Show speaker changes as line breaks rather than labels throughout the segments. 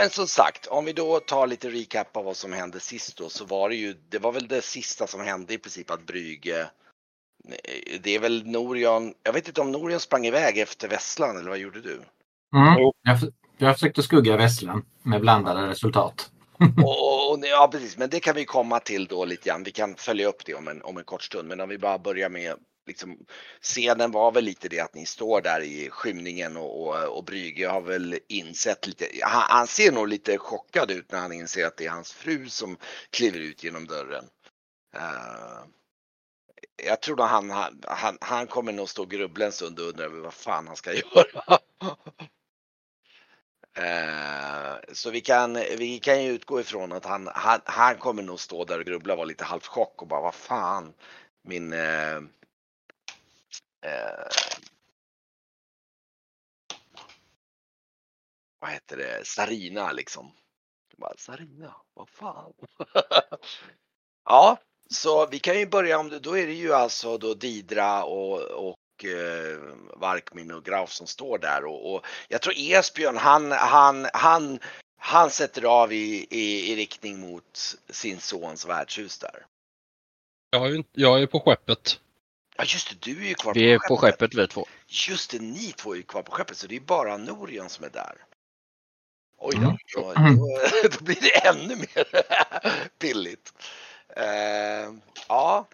Men som sagt, om vi då tar lite recap av vad som hände sist då så var det ju, det var väl det sista som hände i princip att Brygge det är väl Norion, jag vet inte om Norion sprang iväg efter Vesslan eller vad gjorde du?
Mm. Jag, jag försökte skugga Vesslan med blandade resultat.
och, och, ja precis, men det kan vi komma till då lite grann. Vi kan följa upp det om en, om en kort stund. Men om vi bara börjar med liksom, scenen var väl lite det att ni står där i skymningen och, och, och Brygge har väl insett lite, han, han, ser nog lite chockad ut när han inser att det är hans fru som kliver ut genom dörren. Uh, jag tror att han, han, han kommer nog stå och grubbla en stund och undra vad fan han ska göra. uh, så vi kan, vi kan ju utgå ifrån att han, han, han kommer nog stå där och grubbla, vara lite halvchock och bara vad fan min eh, eh, vad heter det, Sarina liksom. Bara, Sarina, vad fan. ja, så vi kan ju börja om det, då är det ju alltså då Didra och, och eh, Varkmin och Graf som står där och, och jag tror Esbjörn han, han, han, han sätter av i, i, i riktning mot sin sons värdshus där.
Jag är, jag är på skeppet.
Ja just det, du är ju kvar
vi på skeppet. Vi är på skeppet vi två.
Just det, ni två är ju kvar på skeppet så det är bara Norion som är där. Oj
mm.
då, då, då, då blir det ännu mer billigt. Uh, ja.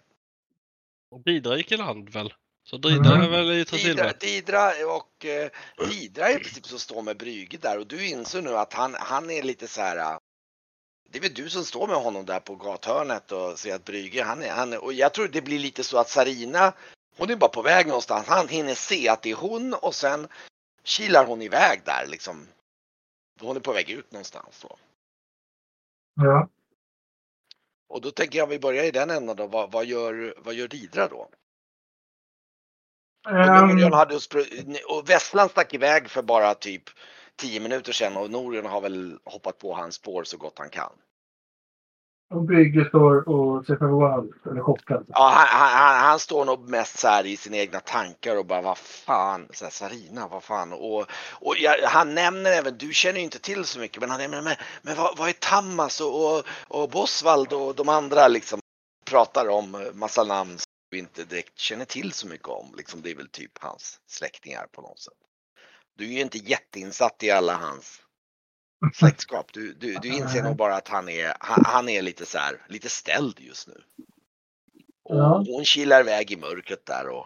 Och Didra gick i land väl? Så Didra mm. är väl i
Didra, Didra och uh, Didra är i princip som står med Brygge där och du inser nu att han, han är lite så här det är väl du som står med honom där på gathörnet och ser att Brygge, han är, han är, och jag tror det blir lite så att Sarina, hon är bara på väg någonstans. Han hinner se att det är hon och sen kilar hon iväg där liksom. Hon är på väg ut någonstans då.
Ja.
Och då tänker jag vi börjar i den änden då. Vad, vad gör, vad gör Didra då? Um... hade och Vesslan stack iväg för bara typ tio minuter sedan och Norion har väl hoppat på hans spår så gott han kan.
Och Brygge står och ser förvånad eller chockad.
Ja, han, han, han, står nog mest så här i sina egna tankar och bara vad fan, så här, Sarina, vad fan. Och, och jag, han nämner även, du känner ju inte till så mycket, men han nämner, men, men vad, vad är Tammas och, och, och Bosvald och de andra liksom pratar om massa namn som vi inte direkt känner till så mycket om. Liksom, det är väl typ hans släktingar på något sätt. Du är ju inte jätteinsatt i alla hans släktskap. Du, du, du inser nog bara att han är, han, han är lite så här, lite ställd just nu. Och ja. hon kilar iväg i mörkret där och...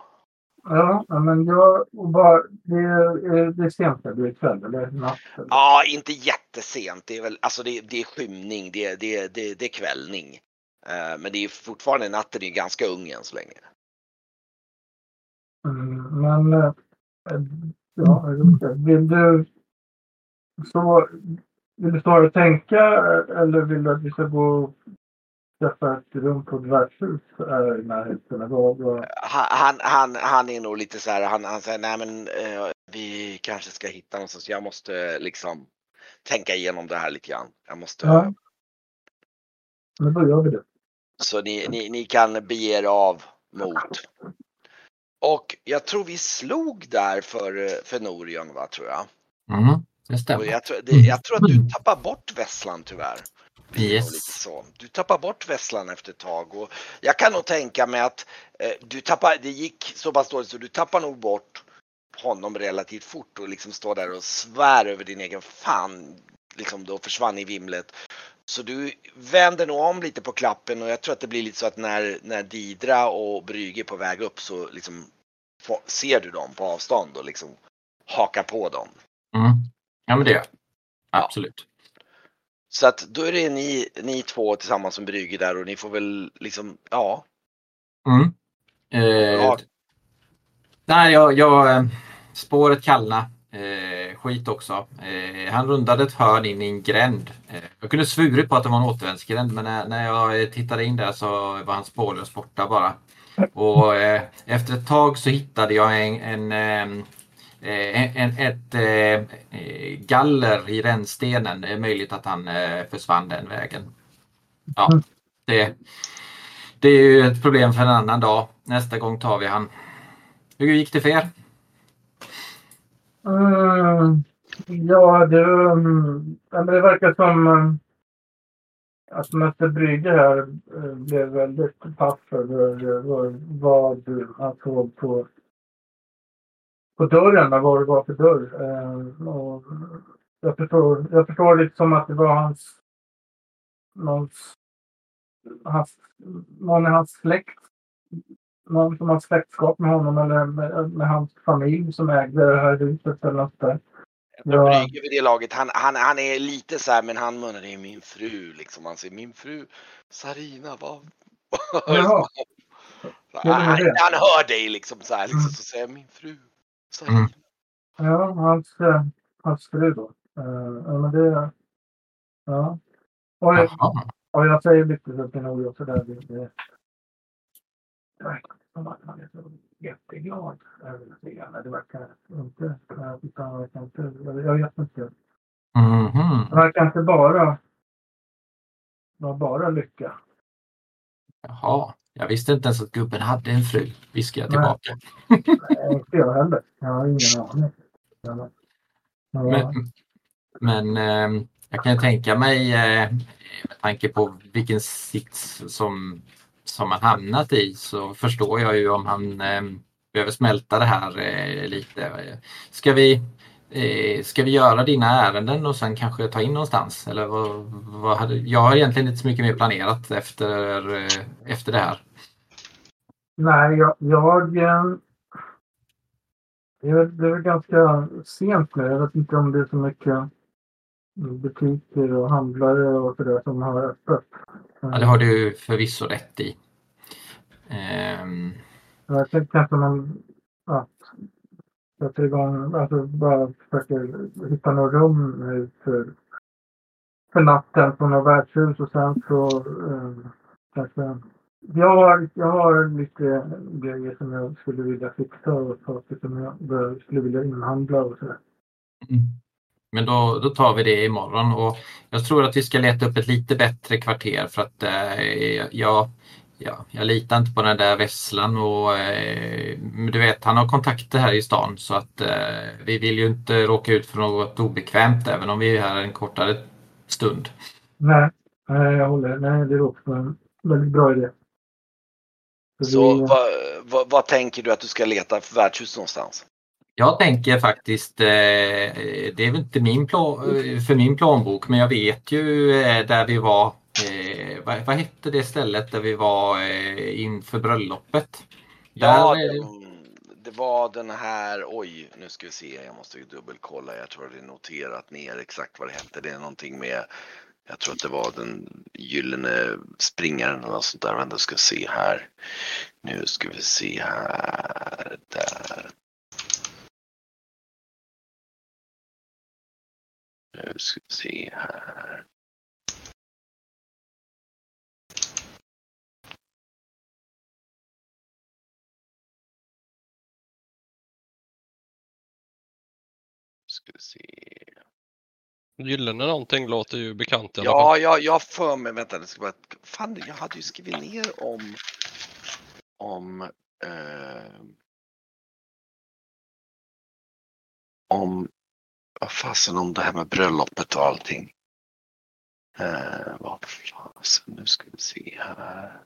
Ja, men jag bara, det, är, det är sent, det är kväll eller natt? Eller?
Ja, inte jättesent. Det är väl, alltså det, det är skymning, det, det, det, det är kvällning. Uh, men det är fortfarande natten är ganska ung än så länge.
Mm, men uh, Ja, vill du så vill du snarare tänka eller vill du att vi ska gå och träffa ett rum på ett värdshus i närheten?
Han, han, han är nog lite så här, han, han säger nej men eh, vi kanske ska hitta någonstans. Jag måste liksom tänka igenom det här lite grann. Jag måste.
Ja. Men då gör vi det.
Så ni, ni, ni kan bege er av mot och jag tror vi slog där för, för Norion va, tror jag.
Mm, det stämmer.
Jag det, jag, tror, att du tappar bort Vesslan tyvärr.
Yes.
Du tappar bort Vesslan efter ett tag och jag kan nog tänka mig att eh, du tappar, det gick så pass dåligt så du tappar nog bort honom relativt fort och liksom står där och svär över din egen fan. Liksom då försvann i vimlet. Så du vänder nog om lite på klappen och jag tror att det blir lite så att när, när Didra och Brygge är på väg upp så liksom ser du dem på avstånd och liksom hakar på dem.
Mm. Ja men det gör Absolut. Ja.
Så att då är det ni, ni två tillsammans som Brygge där och ni får väl liksom, ja.
Mm. Eh, ja. Nej, jag, jag, eh, spåret kallna Eh, skit också. Eh, han rundade ett hörn in i en gränd. Eh, jag kunde svurit på att det var en återvändsgränd men när, när jag eh, tittade in där så var han spårlöst borta bara. Och eh, efter ett tag så hittade jag en, en, eh, en, en ett eh, eh, galler i rännstenen. Det är möjligt att han försvann den vägen. Ja, det, det är ju ett problem för en annan dag. Nästa gång tar vi han. Hur gick det för er?
Mm.
Ja, det, um, det verkar som um, att Mötte Brygge här uh, blev väldigt paff över uh, eh, vad han såg på, på dörren, vad det var för dörr. Uh, och jag, förstår, jag förstår som att det var hans, någons, hans någon i hans släkt någon som har släktskap med honom eller med, med, hans familj som ägde det här huset eller något där.
Ja. Brygge vid det laget, han, han, han är lite så här, men han munnar det är min fru liksom. Han säger min fru Sarina, vad? Ja. han, han hör dig liksom så här, liksom, mm. så säger min fru Sarina. Mm.
Ja, hans, eh, hans fru då. Uh, ja, men det, ja. Och, och jag säger lite så till sådär. Det, det, det verkar som att han är så jätteglad över det. Det verkar inte. Utan verkar inte jag vet inte. Mm -hmm. Det verkar inte bara vara bara lycka.
Jaha, jag visste inte ens att gubben hade en fru, viskade jag tillbaka.
Nej, inte jag heller. Jag har ingen aning.
Men, men eh, jag kan tänka mig eh, med tanke på vilken sits som som han hamnat i så förstår jag ju om han eh, behöver smälta det här eh, lite. Ska vi, eh, ska vi göra dina ärenden och sen kanske ta in någonstans? Eller vad, vad hade, jag har egentligen inte så mycket mer planerat efter, eh, efter det här.
Nej, jag, jag eh, det är, väl ganska sent nu. Jag vet inte om det är så mycket butiker och handlare och sådär som har öppet.
Ja, det har du förvisso rätt i.
Um... Jag tänkte kanske man att sätter igång, alltså bara försöker hitta något rum nu för, för natten på något värdshus och sen så um, kanske jag har, jag har lite grejer som jag skulle vilja fixa och saker som jag skulle vilja inhandla och sådär.
Mm. Men då, då tar vi det imorgon och jag tror att vi ska leta upp ett lite bättre kvarter för att eh, jag, ja, jag litar inte på den där Vesslan och eh, du vet han har kontakter här i stan så att eh, vi vill ju inte råka ut för något obekvämt även om vi är här en kortare stund.
Nej, jag håller. Nej, det låter en väldigt bra idé.
Så, så vi... vad, vad, vad, tänker du att du ska leta för värdshus någonstans?
Jag tänker faktiskt, eh, det är väl inte min för min plånbok, men jag vet ju eh, där vi var, eh, vad, vad, hette det stället där vi var inför bröllopet?
Ja, där, det, det, var den här, oj, nu ska vi se, jag måste ju dubbelkolla, jag tror det är noterat ner exakt vad det hette. Det är någonting med, jag tror att det var den gyllene springaren eller något sånt där. Vänta, ska se här. Nu ska vi se här, där. Nu ska vi se här. Ska vi se.
Gyllene någonting låter ju bekant i
alla ja, fall. Ja, jag har för mig, vänta, det ska bara, fan, jag hade ju skrivit ner om, om, eh, om vad fasen om det här med bröllopet och allting. Eh, vad fasen, nu ska vi se här.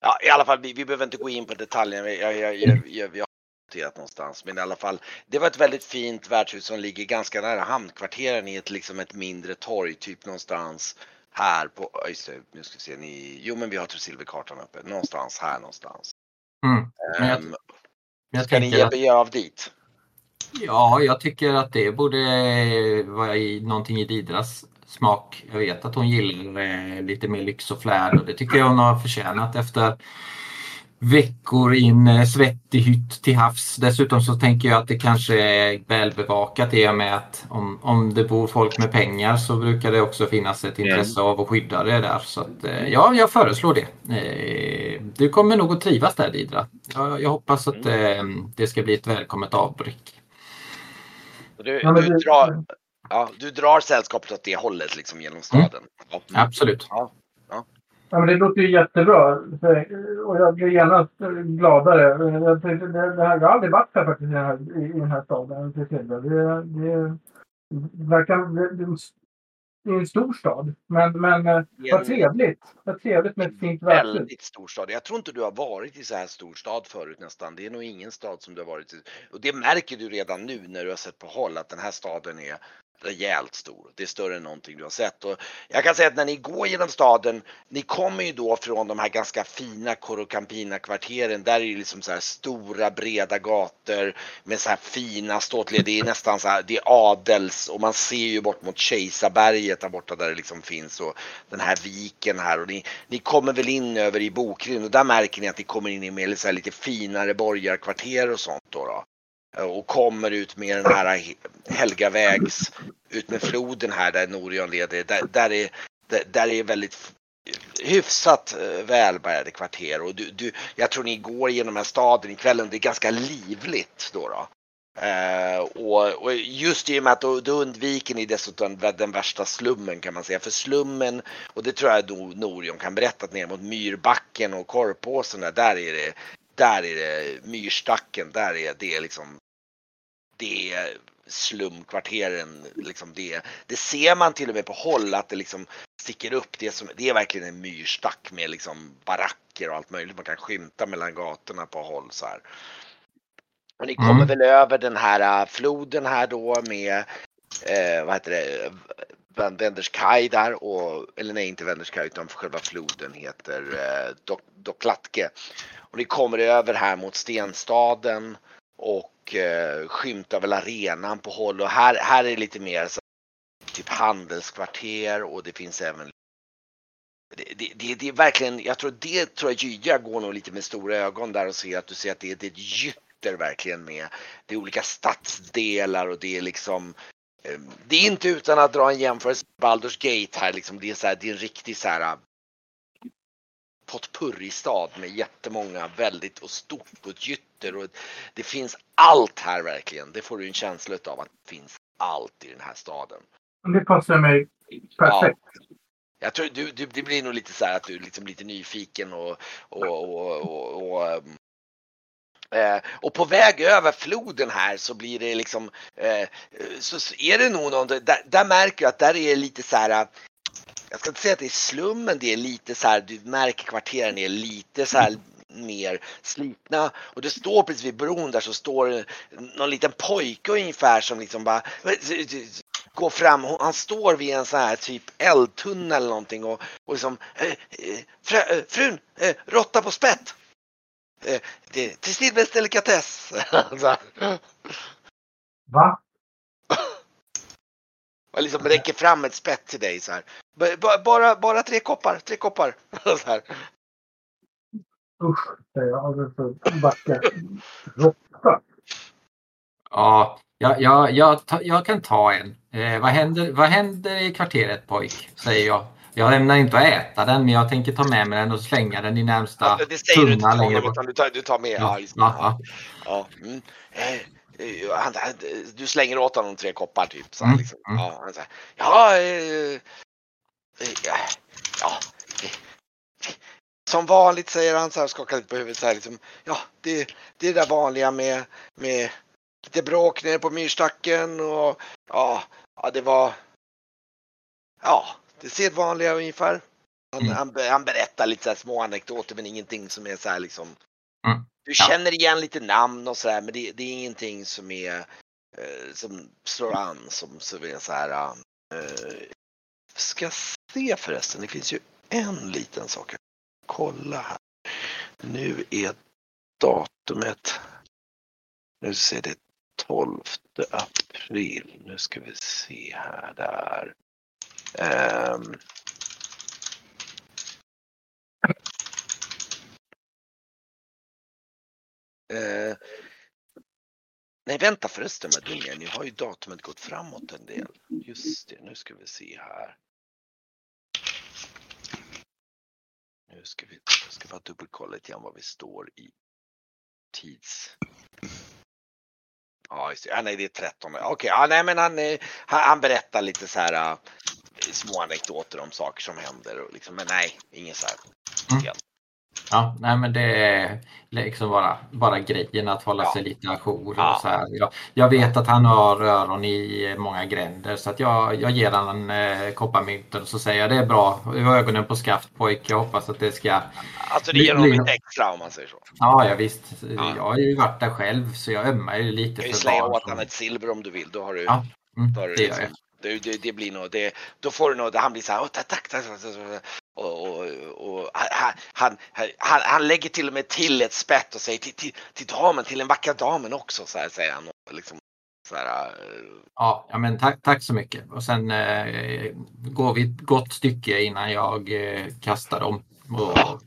Ja, i alla fall, vi, vi behöver inte gå in på detaljerna. Jag, jag, jag, jag, vi har noterat någonstans, men i alla fall. Det var ett väldigt fint värdshus som ligger ganska nära hamnkvarteren i ett, liksom ett mindre torg, typ någonstans här på, just det, nu ska vi se, ni, jo men vi har Tresilverkartan uppe, någonstans här någonstans. Mm. Men jag, um, jag ska ni ge er av dit?
Ja, jag tycker att det borde vara i, någonting i Didras smak. Jag vet att hon gillar eh, lite mer lyx och flärd och det tycker jag hon har förtjänat efter veckor i en eh, svettig hytt till havs. Dessutom så tänker jag att det kanske är välbevakat i och med att om, om det bor folk med pengar så brukar det också finnas ett intresse av att skydda det där. Så att, eh, ja, jag föreslår det. Eh, du kommer nog att trivas där Didra. Jag, jag hoppas att mm. det ska bli ett välkommet avbräck.
Du, du, drar, ja, du drar sällskapet åt det hållet liksom genom staden?
Mm. Absolut.
Ja. Ja.
Ja, men det låter ju jättebra. Och jag blir genast gladare. Jag, tänkte, det, det här, jag har aldrig varit här faktiskt i den här, i den här staden. Det, det, verkar... Det, är en stor stad. Men, men eh, vad trevligt. Vad trevligt med ett fint
värdshus. Väldigt stor stad. Jag tror inte du har varit i så här stor stad förut nästan. Det är nog ingen stad som du har varit i. Och det märker du redan nu när du har sett på håll att den här staden är rejält stor. Det är större än någonting du har sett. Och jag kan säga att när ni går genom staden, ni kommer ju då från de här ganska fina Corocampina kvarteren. Där är det liksom så här stora breda gator med så här fina ståtliga, det är nästan så här, det är adels och man ser ju bort mot Kejsarberget där borta där det liksom finns och den här viken här och ni, ni kommer väl in över i Bokryn och där märker ni att ni kommer in i mer så lite finare borgarkvarter och sånt då. då och kommer ut med den här Helgavägs, ut med floden här där Norion leder. Där, där, är, där, där är väldigt hyfsat eh, välbärgade kvarter och du, du, jag tror ni går genom den här staden ikväll och det är ganska livligt då. då. Uh, och, och, just i och med att då, då undviker ni dessutom den värsta slummen kan man säga. För slummen, och det tror jag Norion kan berätta, att ner mot Myrbacken och Korpåsen där, där är det där är det myrstacken, där är det liksom det är slumkvarteren, liksom det, det ser man till och med på håll att det liksom sticker upp. Det, som, det är verkligen en myrstack med liksom baracker och allt möjligt man kan skymta mellan gatorna på håll så här. Och ni kommer mm. väl över den här äh, floden här då med, eh, vad heter det, Wenderskaj där och, eller nej inte Wenderskaj utan själva floden heter eh, Dok Doklatke. Och ni kommer över här mot Stenstaden och och eh, skymtar väl arenan på håll och här, här är det lite mer så, typ handelskvarter och det finns även det, det, det, det är verkligen, jag tror det tror jag Gyja går nog lite med stora ögon där och ser att du ser att det, det är ett gytter verkligen med. Det är olika stadsdelar och det är liksom eh, det är inte utan att dra en jämförelse med Baldur's Gate här liksom. Det är så här, det är en riktig så här potpurristad med jättemånga väldigt och stort och ett gytter och det finns allt här verkligen. Det får du en känsla av att det finns allt i den här staden.
Det passar mig perfekt. Ja.
Jag tror du, du, det blir nog lite så här att du är liksom lite nyfiken och, och, och, och, och eh, och på väg över floden här så blir det liksom, eh, så är det nog någon, där, där märker jag att där är lite så här, jag ska inte säga att det är slummen, det är lite så här, du märker kvarteren är lite så här mer slitna och det står precis vid bron där så står någon liten pojke ungefär som liksom bara går fram. Han står vid en sån här typ eldtunnel eller någonting och, och liksom eh, eh, frö, eh, frun, råtta på spett. Det är till Silvers delikatess. Alltså.
Va?
Och liksom räcker fram ett spett till dig så här. Bara, bara tre koppar, tre koppar. Så här.
Usch, säger jag och så backar. Råtta.
Ja, jag, jag, jag, jag, kan ta en. Eh, vad, händer, vad händer i kvarteret pojk? Säger jag. Jag ämnar inte att äta den men jag tänker ta med mig den och slänga den i närmsta
ja, Det säger du inte till honom utan du tar, du tar med.
Ja, ja, ja.
ja. Mm. Eh, han, du slänger åt honom tre koppar typ. Så mm. liksom, mm. ja, han säger, ja, eh, ja, ja, som vanligt säger han så här, skakar lite på huvudet så här liksom. Ja, det, det är det där vanliga med, med lite bråk nere på myrstacken och ja, ja det var. Ja, det sedvanliga ungefär. Han, mm. han, han berättar lite så små anekdoter men ingenting som är så här liksom. Mm. Du känner igen lite namn och så här men det, det är ingenting som är eh, som slår an som så är så här. Eh, ska se förresten, det finns ju en liten sak. Kolla här. Nu är datumet. Nu ser det 12 april. Nu ska vi se här där. Um, uh, nej, vänta förresten dum jag Nu har ju datumet gått framåt en del. Just det, nu ska vi se här. Nu ska vi, jag ska bara dubbelkolla lite grann vad vi står i tids... Ja, just det. Ja, nej, det är 13. Okej, okay, ja, nej, men han, han, han berättar lite så här. små anekdoter om saker som händer. Och liksom, men nej, inget så här.
Mm. Ja, nej men det är liksom bara, bara grejen att hålla
Ja.
sig lite ajour.
Ja.
Och så här. Jag, jag vet att han har öron i många gränder så att jag, jag ger honom en eh, kopparmynten och så säger jag det är bra. Du har ögonen på skaft pojk. Jag hoppas att det ska...
Alltså det ger honom lite extra om man säger så.
Ja, ja visst.
Ja.
Jag har ju varit där själv så jag ömmar ju lite
Du kan ju slänga åt honom ett silver om du vill. Då har du,
Ja, mm,
då har du
det
liksom, det, det, det blir nog, det, då får du nog, han blir så här, "Åh, tack, tack, tack, tack." och, och, och han, han, han, han lägger till och med till ett spett och säger till, till, till damen, till den vackra damen också, så här säger han. Och liksom, så här, eh,
Ja, ja men tack, tack så mycket. Och sen eh, går vi ett gott stycke innan jag eh, kastar dem. Och,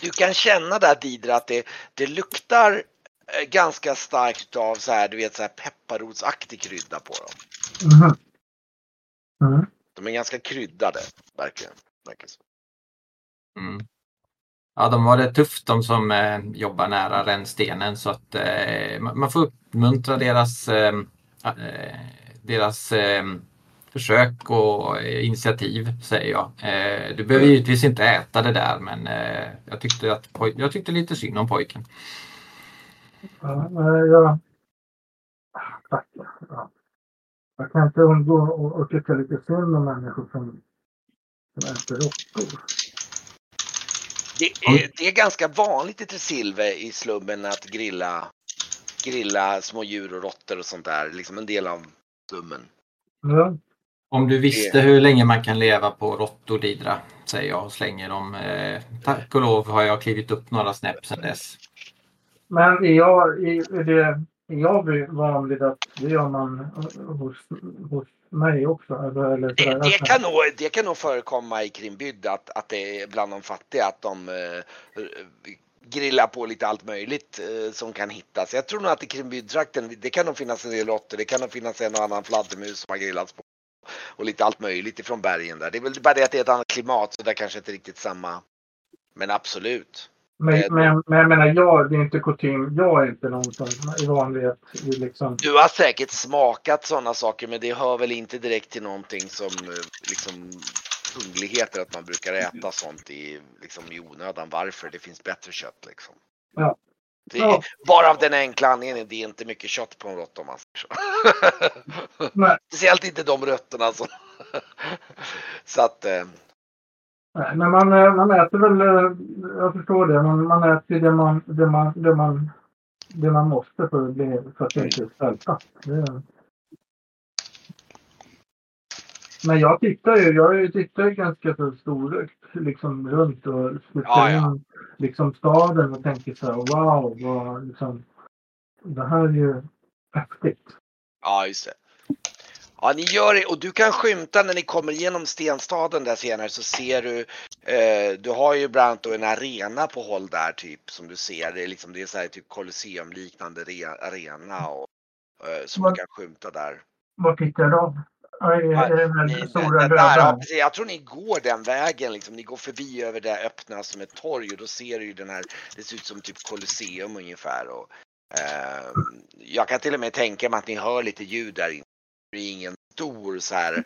Du kan känna där Didra att det, det luktar eh, ganska starkt av så här, du vet så här pepparrotsaktig krydda på dem.
Mhm. Mm.
De är ganska kryddade, verkligen.
Mm. Ja, de har det tufft de som eh, jobbar nära rännstenen så att eh, man får uppmuntra deras, eh, eh, deras eh, försök och eh, initiativ säger jag. Eh, du behöver givetvis inte äta det där men eh, jag, tyckte att jag tyckte lite synd om pojken.
Ja, jag... Tack. Ja. Jag kan inte undgå att- att tycka lite synd om människor som, som äter råttor.
Det är, det är ganska vanligt i Tresilve i slummen att grilla, grilla små djur och råttor och sånt där. Liksom en del av slummen.
Ja.
Om du visste hur länge man kan leva på råttor Didra, säger jag och slänger dem. Eh, tack och lov har jag klivit upp några snäpp sedan dess.
Men jag, det, jag vanligt att det gör man hos, hos mig också? Eller, eller
Det, det, kan nog, det kan nog förekomma i Krimbygd att, att det är bland de fattiga att de eh, grillar på lite allt möjligt eh, som kan hittas. Jag tror nog att i Krimbygdtrakten, det kan nog finnas en del råttor, det kan nog finnas en och annan fladdermus som har grillats på. Och lite allt möjligt ifrån bergen där. Det är väl bara det att det är ett annat klimat så där kanske inte riktigt samma. Men absolut.
Men, men, men jag menar, jag, det är inte kutym. Jag är inte någon som i vanlighet liksom...
Du har säkert smakat sådana saker men det hör väl inte direkt till någonting som eh, liksom hungligheter att man brukar äta sånt i, liksom, i onödan. Varför? Det finns bättre kött liksom.
Ja.
Det
Ja.
Bara av den enkla anledningen, det är inte mycket kött på en råtta om man säger så. Speciellt inte de rötterna som... så att...
Nej, men man, eh, man äter väl, eh, jag förstår det, man, man äter det man, det man, det man, det man måste för att, bli, för att inte svälta. Det... Men jag tittar ju, jag tittar ju ganska så storögt liksom runt och skjuter
Ja, ja.
in liksom staden och tänker så här wow, vad, liksom, det här är ju häftigt.
Ja, just det. Ja, ni gör det och du kan skymta när ni kommer igenom stenstaden där senare så ser du, eh, du har ju bland annat en arena på håll där typ som du ser. Det är liksom, det är så här typ Colosseum-liknande re- arena och eh, som
Vad-
du kan skymta där.
Vad tittar då? Ja, Är, det den här stora
ja, precis. Jag tror ni går den vägen, liksom. ni går förbi över det öppna som ett torg och då ser du ju den här, det ser ut som typ Colosseum ungefär. Och, eh, jag kan till och med tänka mig att ni hör lite ljud där inne. Det är ingen stor så här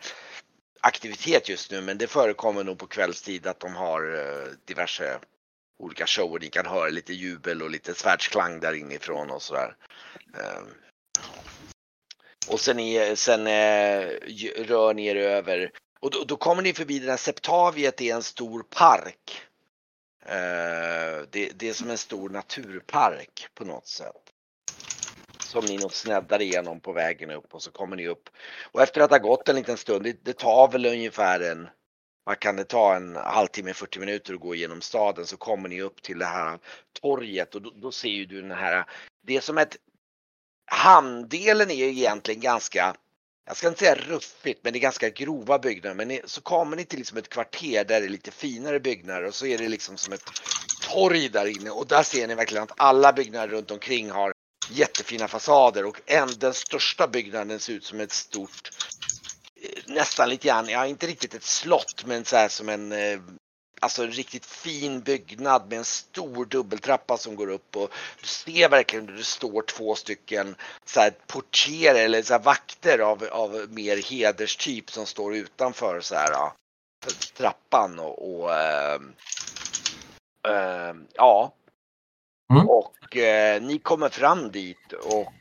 aktivitet just nu men det förekommer nog på kvällstid att de har eh, diverse olika shower. Ni kan höra lite jubel och lite svärdsklang där inifrån och sådär. där. och sen, är, sen eh, är, rör ni er över och då, då kommer ni förbi den här Septaviet, det är en stor park. Eh, det, det är som en stor naturpark på något sätt. Som ni nog sneddar igenom på vägen upp och så kommer ni upp. Och efter att ha gått en liten stund, det, det tar väl ungefär en, vad kan det ta, en halvtimme, 40 minuter att gå igenom staden så kommer ni upp till det här torget och då, då ser ju du den här, det är som ett, hamndelen är ju egentligen ganska jag ska inte säga ruffigt, men det är ganska grova byggnader. Men så kommer ni till liksom ett kvarter där det är lite finare byggnader och så är det liksom som ett torg där inne och där ser ni verkligen att alla byggnader runt omkring har jättefina fasader och en, den största byggnaden ser ut som ett stort, eh, nästan lite grann, ja inte riktigt ett slott men så här som en, eh, alltså en riktigt fin byggnad med en stor dubbeltrappa som går upp och du ser verkligen hur det står två stycken så här portier eller så här vakter av, av mer hederstyp som står utanför så här ja, trappan och, och äh, äh, ja.
Mm.
Och äh, ni kommer fram dit och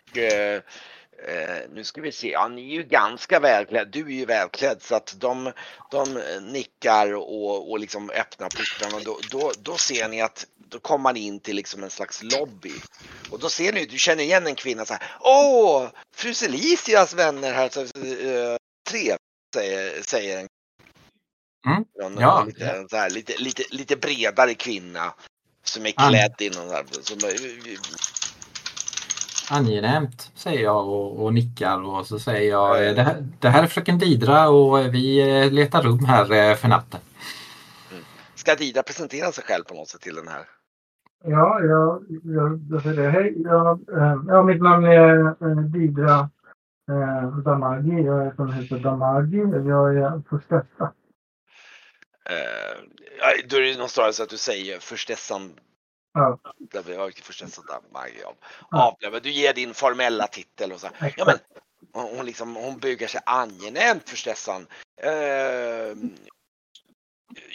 Eh, nu ska vi se, ja ni är ju ganska välklädd, du är ju välklädd så att de, de nickar och, och liksom öppnar portarna och då, då, då ser ni att då kommer man in till liksom en slags lobby. Och då ser ni, du känner igen en kvinna så här, åh, fru Celicias vänner här, så, eh, trevligt säger, säger en
Mm.
någon,
Ja.
lite, så här, lite, lite, lite bredare kvinna som är klädd i någon så här, som,
Angenämt, säger jag och, och nickar och så säger jag
Eh.
eh, det här, det här är fröken Didra och eh, vi eh, letar rum här eh, för natten.
ska Dida presentera sig själv på något sätt till den här?
Ja, jag, jag, jag säger det. Hej, jag, eh, ja, mitt namn är eh, Didra eh, Damagi. Jag är från huset Damagi. Jag är förstetta.
Eh, ja, då är det nog snarare så att du säger förstessan.
Ja.
Vi har förstessan av.
Ja.
Du ger din formella titel och så. Ja men hon, liksom, hon bygger sig angenämt förstessan. Eh,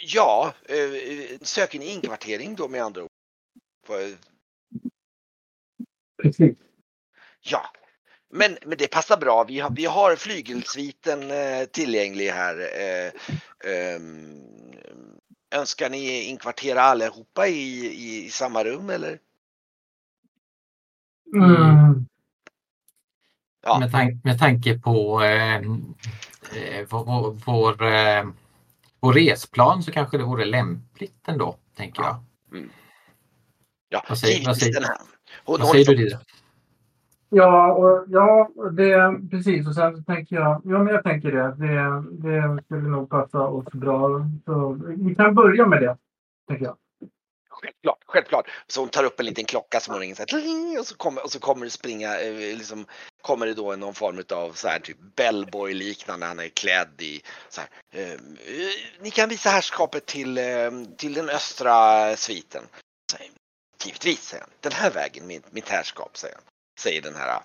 ja, eh, söker ni inkvartering då med andra ord? För-
Precis.
Ja, men, men det passar bra. Vi har, vi har flygelsviten eh, tillgänglig här. Eh, ehm, önskar ni inkvartera allihopa i, i, i samma rum eller?
Mm.
Ja.
Med, tank, med tanke på eh, eh, vår, vår, eh, vår resplan så kanske det vore lämpligt ändå, tänker jag.
Ja,
Vad säger- vad säger- Vad säger du?
Ja, och, ja det, precis. Och sen tänker jag, ja men jag tänker det. Det, det skulle nog passa oss bra. Så vi kan börja med det, tänker jag.
Självklart, självklart. Så hon tar upp en liten klocka som hon ringer så här, och så kommer, och så kommer det springa, eh, liksom, kommer det då någon form av så här typ bellboy liknande, han är klädd i så här, eh, ni kan visa herrskapet till, eh, till den östra sviten. Så, Givetvis, säger han. Den här vägen, mitt, mitt herrskap, säger han. Säger den här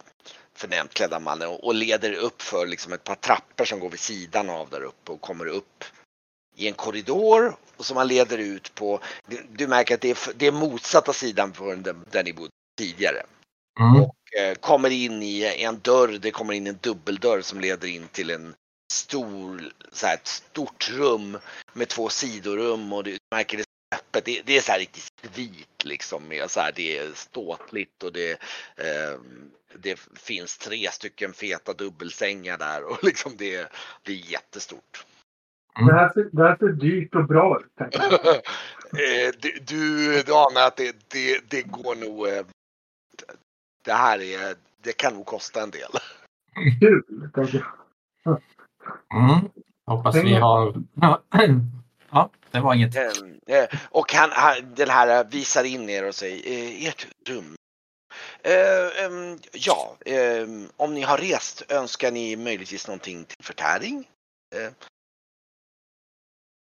förnämt klädda mannen och, leder upp för liksom ett par trappor som går vid sidan av där uppe och kommer upp i en korridor och som man leder ut på du, märker att det är, det är motsatta sidan på den där, ni bodde tidigare.
Mm.
Och eh, kommer in i en dörr, det kommer in en dubbeldörr som leder in till en stor, så här, ett stort rum med två sidorum och du märker det öppet. Det, det är så här riktigt vit liksom. Med så här, det är ståtligt och det, eh, det finns tre stycken feta dubbelsängar där och liksom det, det är jättestort.
Det här, ser, det här ser dyrt och bra ut.
Eh, du, du, du anar att det, det, det går nog. eh, Det här är, det kan nog kosta en del.
Kul, tänker jag.
Mm. Hoppas vi har... Ja, det var inget.
Eh, Och han, den här visar in er och säger eh, ert rum. Eh, ja, om ni har rest önskar ni möjligtvis någonting till förtäring?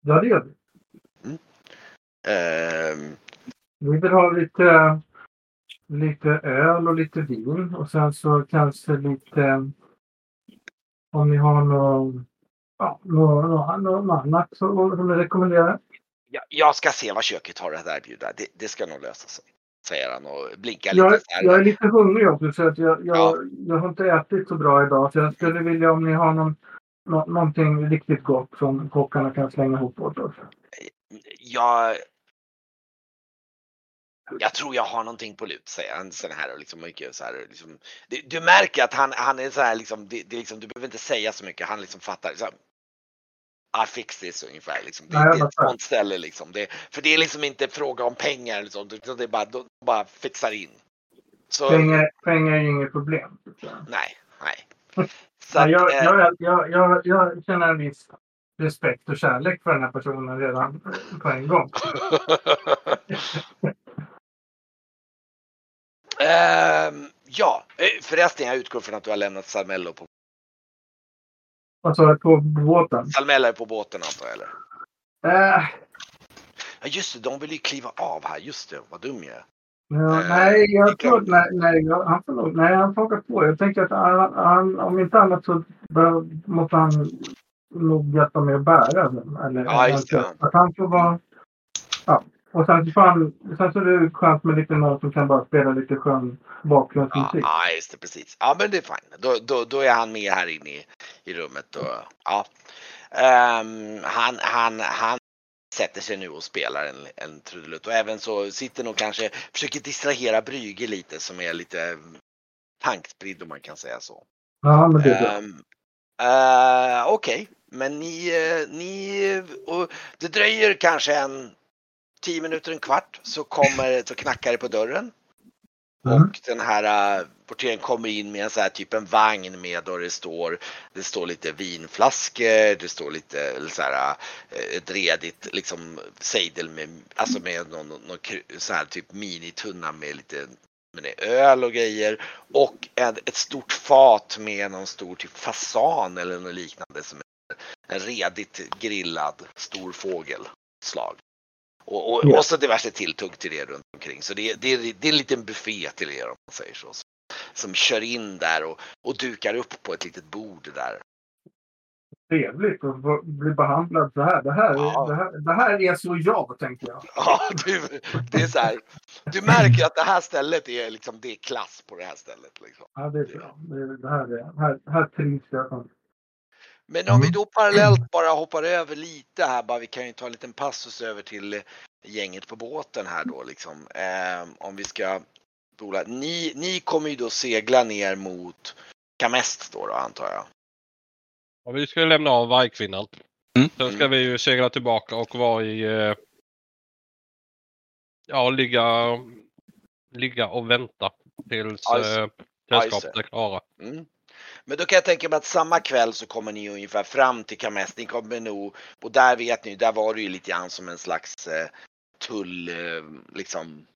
Ja, det gör vi.
Ehm,
Vi vill ha lite, lite öl och lite vin och sen så kanske lite om ni har någon, ja, någon, så- som ni rekommenderar.
ja, jag ska se vad köket har att erbjuda. Det, det ska nog lösa sig. Säger han och blinkar
Jag,
lite här.
jag är lite hungrig också så att jag, jag,
Ja.
jag har inte ätit så bra idag så jag skulle vilja om ni har någon, nå, någonting riktigt gott som kockarna kan slänga ihop åt oss.
jag, jag tror jag har någonting på lut, säger han sån här och liksom mycket så här. Liksom, du, du märker att han, han är så här liksom, det, det liksom, du behöver inte säga så mycket, han liksom fattar. Liksom, I fix this ungefär. Liksom. Det,
Nej, jag
det är ett sånt ställe liksom. Det, för det är liksom inte fråga om pengar eller sånt, utan det är bara, de bara fixar in. Så,
Pengar, pengar är inget problem.
nej, nej. Så att,
jag,
eh,
jag, jag, jag, jag känner en viss respekt och kärlek för den här personen redan på en gång.
Ehm, ja, eh, förresten jag utgår från att du har lämnat Salmello på,
Alltså på båten.
Salmella är på båten antar jag eller?
Äh,
Ja just det, de vill ju kliva av här. Just det, vad dum jag är.
Ja,
Eh,
nej, jag tror att nej, nej, han nog, nej, han hakar på. Jag tänker att han, han, om inte annat så bör, måste han nog hjälpa mig att bära den. Eller,
Ja, just det.
Att han får vara... Ja. Och sen så, får han, sen så är det skönt med lite någon som kan bara spela lite skön
Ja,
bakgrundsmusik.
ja, just det, precis. Ja, men det är fine. Då, då, då är han med här inne i, i rummet. Och, ja. Ehm, han, han, han sätter sig nu och spelar en, en trudelutt och även så sitter nog kanske, försöker distrahera Brüge lite som är lite tankspridd om man kan säga så.
Ja, men det är.
Um, uh, Okej, men ni, eh, ni och det dröjer kanske en 10 minuter, en kvart så kommer, så knackar det på dörren.
Mm.
Och den här uh, portieren kommer in med en så här typ en vagn med och det står, det står lite vinflaskor, det står lite så här, uh, ett redigt liksom sejdel med, alltså med någon, någon, så här typ minitunna med lite med det är öl och grejer och en, ett stort fat med någon stor typ fasan eller något liknande som är en redigt grillad stor fågelslag. Och, och,
Ja.
och så diverse tilltugg till det runt omkring. Så det, är- det, är- det är en liten buffé till er om man säger så. Som, som kör in där och, och dukar upp på ett litet bord där.
Trevligt att bli behandlad så här. Det här,
Ja.
det här, det här är så jag, tänker jag.
Ja, du, det är så här. Du märker att det här stället är liksom, det är klass på det här stället. Liksom.
Ja, det är bra. Det, det här, är, här, här trivs jag.
Men om vi
Mm.
då parallellt bara hoppar över lite här, bara vi kan ju ta en liten passus över till eh, gänget på båten här då liksom. Eh, om vi ska spola. Ni, ni kommer ju då segla ner mot Kamest då, då antar jag.
Ja, vi ska ju lämna av vargkvinnan.
Mm.
Sen ska vi ju segla tillbaka och vara i... eh, Ja, ligga, ligga och vänta tills eh, sällskapet är klara.
Mm. Men då kan jag tänka mig att samma kväll så kommer ni ungefär fram till Kamest. Ni kommer nog, och där vet ni, där var det ju lite grann som en slags eh, tull, eh, liksom.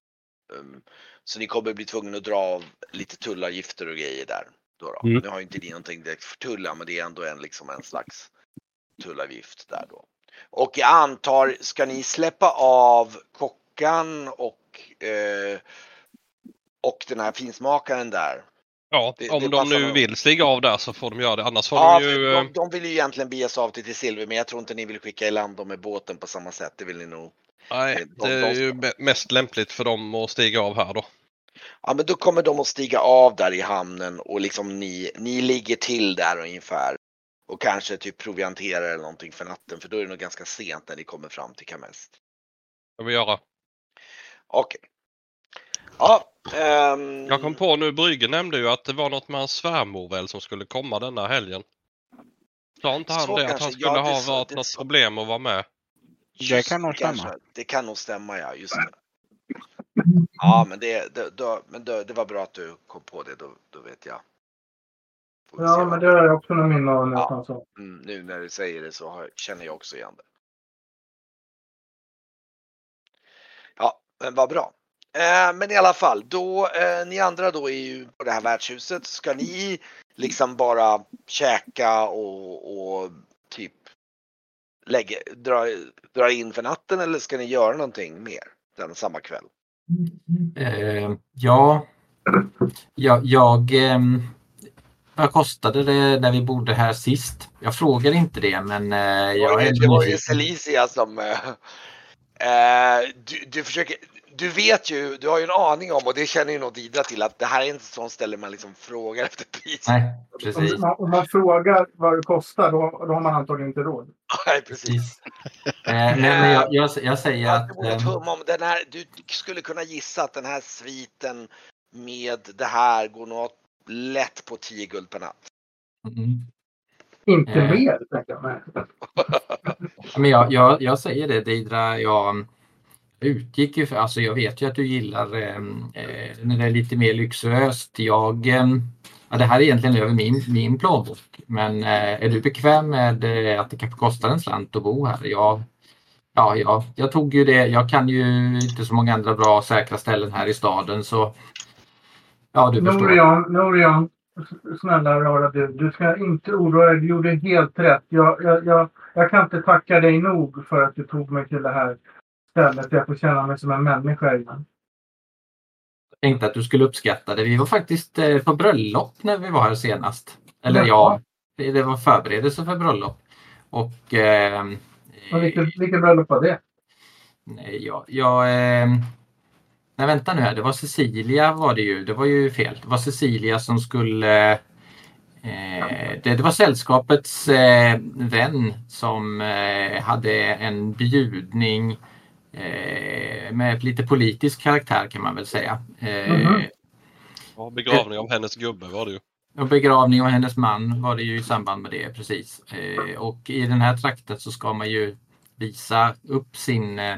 Um, så ni kommer bli tvungna att dra av lite tullavgifter och grejer där. Då då.
Mm.
Nu har ju inte ni någonting direkt för tullar, men det är ändå en, liksom en slags tullavgift där då. Och jag antar, ska ni släppa av kockan och eh, och den här finsmakaren där?
Ja,
Det-
om
det
de nu vill stiga av där så får de göra det. Annars får
Ja,
de ju...
för
eh,
de, de vill ju egentligen bege sig av till, till Silver, men jag tror inte ni vill skicka i land dem med båten på samma sätt. Det vill ni nog.
Nej,
de-
det
de
är ju mest lämpligt för dem att stiga av här då.
Ja, men då kommer de att stiga av där i hamnen och liksom ni, ni ligger till där ungefär. Och kanske typ provianterar eller någonting för natten, för då är det nog ganska sent när ni kommer fram till Kamest.
Ska vi göra.
Okej. Ja. Ehm,
Jag kom på nu, Brygge nämnde ju att det var något med hans svärmor väl som skulle komma denna helgen. Sa inte han
Så
det? Att
kanske.
han skulle
Ja, det
ha
sa-
varit
det
något
sa-
problem att vara med?
just
kan nog
kanske.
stämma.
Det kan nog stämma, ja. Just det. Ja, men, det, det, då, men då, det var bra att du kom på det. Då, då vet jag.
Ja, men det har jag också några minnen av.
Ja.
nästan så.
Mm, nu när du säger det så har, känner jag också igen det. Ja, men vad bra. Eh, men i alla fall, då, eh, ni andra då är ju på det här värdshuset. Ska ni liksom bara käka och, och typ lägga, dra, dra in för natten eller ska ni göra någonting mer den samma kväll?
Eh, ja, jag, jag ehm, vad kostade det när vi bodde här sist? Jag frågade inte det men eh,
Det
jag
det var ju. Celicia som... eh, du, du försöker... Du vet ju, du har ju en aning om och det känner ju nog Didra till att det här är inte ett sånt ställe man liksom frågar efter pris.
Nej, precis.
Om, man, om man frågar vad det kostar då, då har man antagligen inte råd.
Nej, precis.
Eh, men men jag, jag, jag säger
Ja,
att
du, tumma om den här, du skulle kunna gissa att den här sviten med det här går nog lätt på 10 guld per natt.
mm,
Inte
Eh.
mer, tänker jag. Nej.
Men jag, jag, jag säger det Didra, jag utgick ju för, alltså jag vet ju att du gillar eh, eh, när det är lite mer lyxöst. Jag, eh, ja, det här är egentligen över min, min plånbok. Men eh, är du bekväm med eh, att det kanske kostar en slant att bo här? Jag, ja, ja, jag tog ju det. Jag kan ju inte så många andra bra säkra ställen här i staden så ja, du förstår.
Norian, Norian, snälla rara du. Du ska inte oroa dig. Du gjorde helt rätt. Jag, jag, jag, jag kan inte tacka dig nog för att du tog mig till det här stället. Jag får känna mig som en människa igen.
Jag tänkte att du skulle uppskatta det. Vi var faktiskt eh, på bröllop när vi var här senast. Eller ja,
Jaha.
det var förberedelse för bröllop. Och eh,
Och vilket, vilket bröllop var det?
Nej, jag, jag, eh, nej, vänta nu här. Det var Cecilia var det ju. Det var ju fel. Det var Cecilia som skulle eh, det, det var sällskapets eh, vän som eh, hade en bjudning med lite politisk karaktär kan man väl säga. Eh,
Mhm.
Ja, begravning av hennes gubbe var det ju.
och begravning av hennes man var det ju i samband med det precis. Eh, och i den här trakten så ska man ju visa upp sin, eh,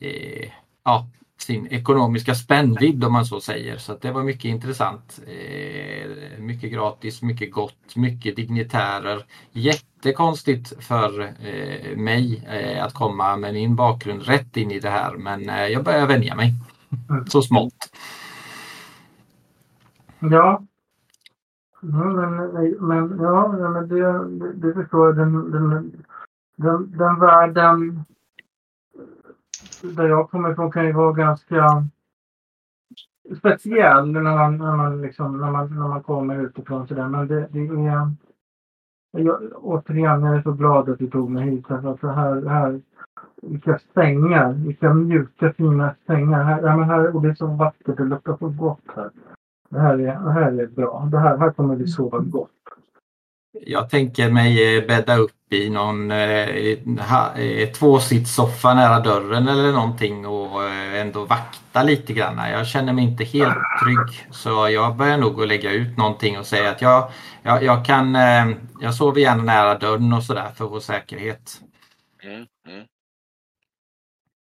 eh, ja, sin ekonomiska spännvidd om man så säger. Så det var mycket intressant. Eh, mycket gratis, mycket gott, mycket dignitärer. Jättekonstigt för eh, mig eh, att komma med min bakgrund rätt in i det här men eh, jag börjar vänja mig. Så smått.
Ja. Ja, men, men, ja, ja, men det, det, det förstår jag. Den, den, den, den världen där jag kommer ifrån kan ju vara ganska speciell när man, när man, liksom, när man, när man kommer utifrån. Så där. Men det, det är... Jag, återigen, jag är så glad att du tog mig hit. Därför att här, här, vilka sängar, vilka mjuka fina sängar. Här, ja, men här, och det är så vackert, det luktar så gott här. Det här är, det här är bra. Det här, här kommer vi sova gott.
Jag tänker mig eh, bädda upp i någon eh, tvåsitssoffa nära dörren eller någonting och eh, ändå vakta lite grann. Jag känner mig inte helt trygg så jag börjar nog att lägga ut någonting och säga att jag, jag, jag kan, eh, jag sover gärna nära dörren och sådär för vår säkerhet.
Mm, mm.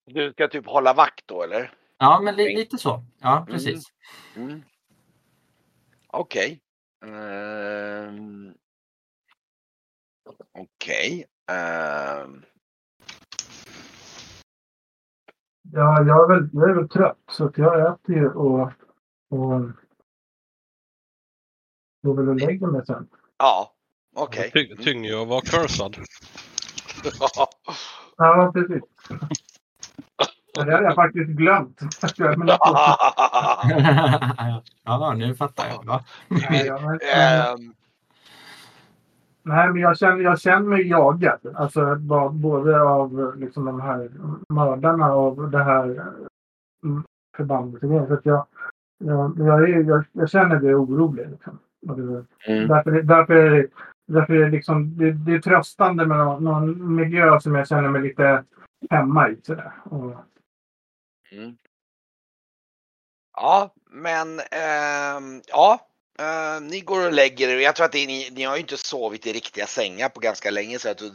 Du ska typ hålla vakt då eller?
Ja, men li, lite så. Ja, precis.
Mm. Okej. Ehm. Okej. Ehm.
Ja, jag är väl, jag är väl trött så att jag äter ju och, och går väl och lägger mig sen.
Ja, okej.
Ty, tynger ju att vara cursad.
Ja, precis. Ja, Det hade jag faktiskt glömt.
Ja, nu fattar jag. Ja.
nej, ja, men,
Ehm,
nej, men jag känner, jag känner mig jagad. Alltså både av liksom, de här mördarna och det här mm, förbandet. Så att jag, jag, jag, är, jag, jag känner mig orolig. Liksom. Det,
mm.
Därför, därför, är det- därför är det, liksom, det, det är tröstande med någon, någon miljö som jag känner mig lite hemma i. Sådär. Och,
Mm. Ja, men ehm, ja. Eh, ni går och lägger er. Jag tror att det, ni, ni har ju inte sovit i riktiga sängar på ganska länge så jag tror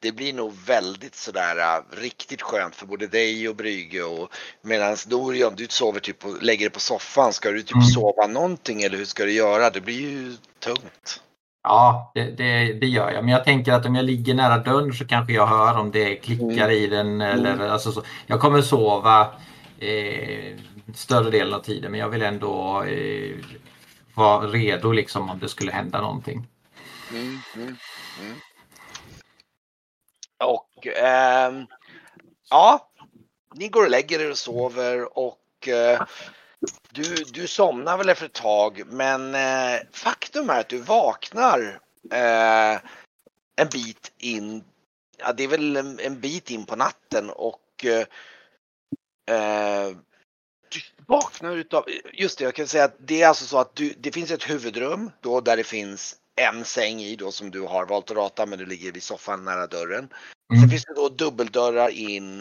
det blir nog väldigt sådär uh, riktigt skönt för både dig och Brygge och medan Dorian du sover typ och lägger dig på soffan. Ska du typ
Mm.
sova någonting eller hur ska du göra? Det blir ju tungt.
Ja, det, det, det gör jag. Men jag tänker att om jag ligger nära dörren så kanske jag hör om det klickar i den. Eller, alltså så. Jag kommer sova eh, större delen av tiden men jag vill ändå eh, vara redo liksom om det skulle hända någonting.
Mm, mm, mm. Och ehm, ja, ni går och lägger er och sover och eh, du, du somnar väl efter ett tag men eh, faktum är att du vaknar eh, en bit in, ja det är väl en, en bit in på natten och eh, eh, vaknar utav, just det jag kan säga att det är alltså så att du, det finns ett huvudrum då där det finns en säng i då som du har valt att rata men du ligger vid soffan nära dörren. Sen
Mm.
finns det då dubbeldörrar in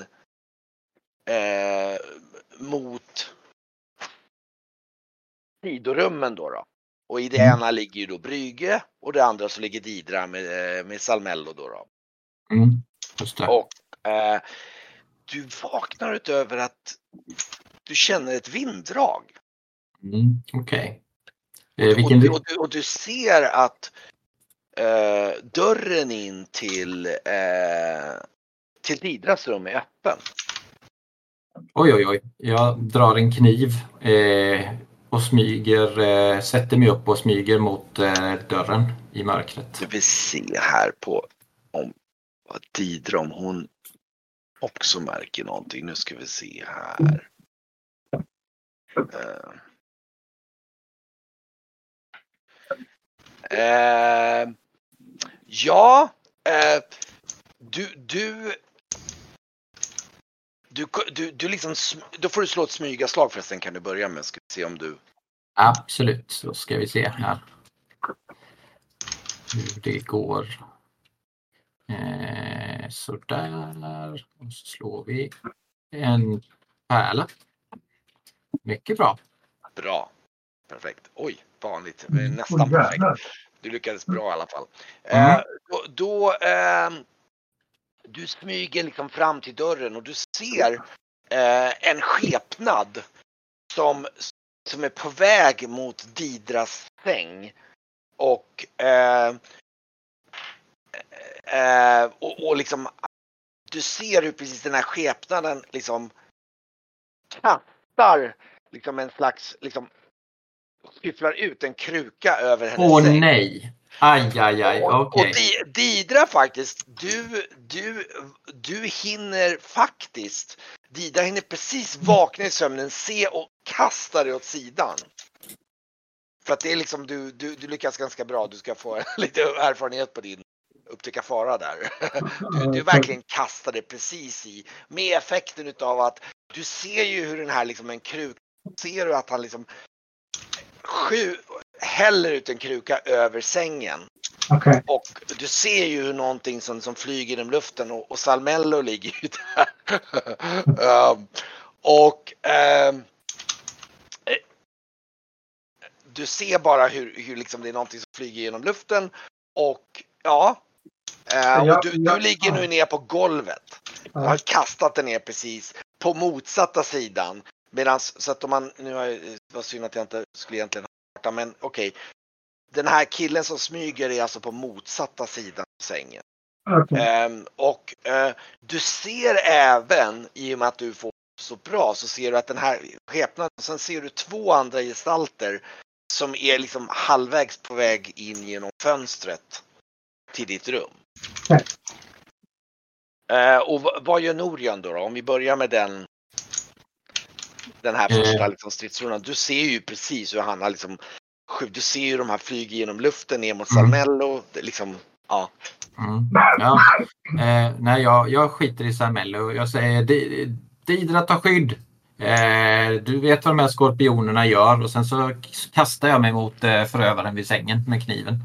eh, mot sidorummen då, då. Och i det
Mm.
ena ligger ju då Brygge och det andra så ligger Didra med, eh, med Salmello då. då.
Mm.
Och eh, du vaknar utöver att du känner ett vinddrag.
Mm. Okej. Eh,
Och,
vilken...
du, och, du, och du ser att eh, dörren in till, eh, till Didras rum är öppen.
Oj, oj, oj. Jag drar en kniv eh, och smyger, eh, sätter mig upp och smyger mot eh, dörren i mörkret.
Du vill se här på om Didra om hon också märker någonting. Nu ska vi se här. Eh. Ja, eh, du, du, du, du, du liksom, då får du slå ett smygaslag förresten kan du börja med. Ska vi se om du,
Absolut, då ska vi se här. Hur det går. Eh, sådär. Och så slår vi en pärla. Mycket bra.
bra. Perfekt. Oj, vanligt. Eh,
Oj,
Nästan perfekt.
jävlar.
Du lyckades bra i alla fall.
Mm.
Eh, då, då ehm, du smyger liksom fram till dörren och du ser eh, en skepnad som, som är på väg mot Didras säng. Och, eh, eh, och, och liksom du ser hur precis den här skepnaden liksom kastar liksom en slags liksom skyfflar ut en kruka över hennes
Åh
säng.
nej! Aj, aj, aj.
Och,
Okej.
och Di- Didra faktiskt, du, du, du hinner faktiskt, Didra hinner precis vakna i sömnen, se och kasta dig åt sidan. För att det är liksom, du, du, du lyckas ganska bra, du ska få lite erfarenhet på din upptäcka fara där. Du, du verkligen kastar det precis i, med effekten utav att du ser ju hur den här liksom en kruk, ser du att han liksom sju, häller ut en kruka över sängen.
Okej.
Och du ser ju hur någonting som, som flyger genom luften och, och Salmello ligger ju där. Ehm, och eh, du ser bara hur, hur liksom det är någonting som flyger genom luften och ja.
Ja,
och du, du ligger nu ner på golvet. Jag har kastat den ner precis på motsatta sidan. Medans, så att om man, nu har jag, det var synd att jag inte skulle egentligen ha men okej. Den här killen som smyger är alltså på motsatta sidan av sängen.
Okej.
Ehm, och eh, du ser även, i och med att du får så bra, så ser du att den här skepnaden, sen ser du två andra gestalter som är liksom halvvägs på väg in genom fönstret till ditt rum.
Nej.
Eh, och vad gör Norian då, då? Om vi börjar med den den här första
Eh.
liksom, stridsrundan. Du ser ju precis hur han har liksom Du ser ju de här flyger genom luften ner mot
Mm.
Salmello. Är liksom, ja.
Mm. Ja. Eh, nej, jag, jag skiter i Samello. Jag säger Di- Didra ta skydd. Eh, du vet vad de här skorpionerna gör och sen så kastar jag mig mot eh, förövaren vid sängen med kniven.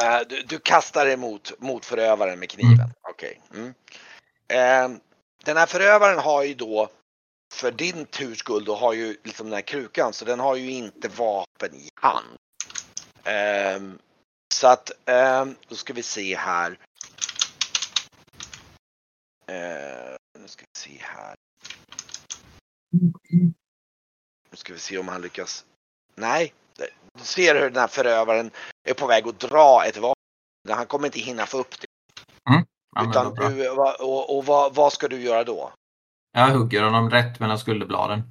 Eh, du, du kastar emot mot förövaren med kniven.
Mm.
Okej. Mm. Eh, den här förövaren har ju då för din turs skull då har ju liksom den här krukan så den har ju inte vapen i hand. Um, så att um, då ska vi se här. Uh, nu ska vi se här. Nu ska vi se om han lyckas. Nej, du ser hur den här förövaren är på väg att dra ett vapen. Han kommer inte hinna få upp det.
Mm. Ja,
utan du, och, och vad, vad ska du göra då?
Jag hugger honom rätt mellan skulderbladen.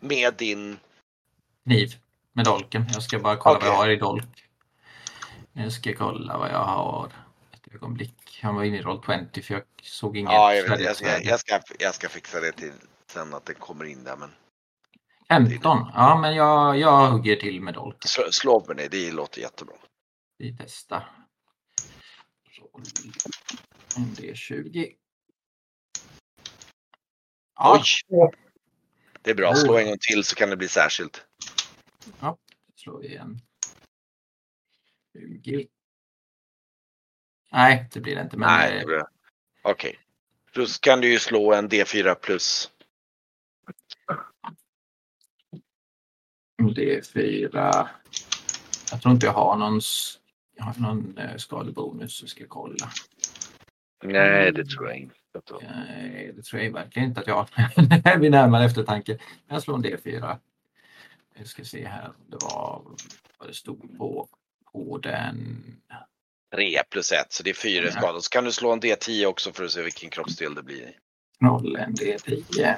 Med din...
Kniv med dolken. Jag ska bara kolla
Okej.
vad jag har i dolk. Jag ska kolla vad jag har. Ett ögonblick. Han var inne i roll 20 för jag såg inget
Ja, jag, vet, jag, ska, jag, ska, jag ska fixa det till sen att det kommer in där. Men
15. Ja, men jag, jag hugger till med dolken.
slå med det, det låter jättebra.
Vi testar. En D20. Ja,
Oj! Det är bra, slå en gång till så kan det bli särskilt.
slår vi igen. 20. Nej, det blir det inte. Men
Nej,
eh,
det är bra. Okej. Då kan du ju slå en D4 plus.
det är fyra. Jag tror inte jag har någon, jag har någon eh, skadebonus. Så ska jag kolla.
Nej, det tror jag inte.
Nej, det tror jag verkligen inte att jag har. Vid närmare eftertanke. Jag slår en D4. Vi ska se här. Det var vad det stod på, på den.
3 plus 1, så det är 4
Ja.
skador. Så kan du slå en D10 också för att se vilken kroppsdel det blir.
Rollen D10.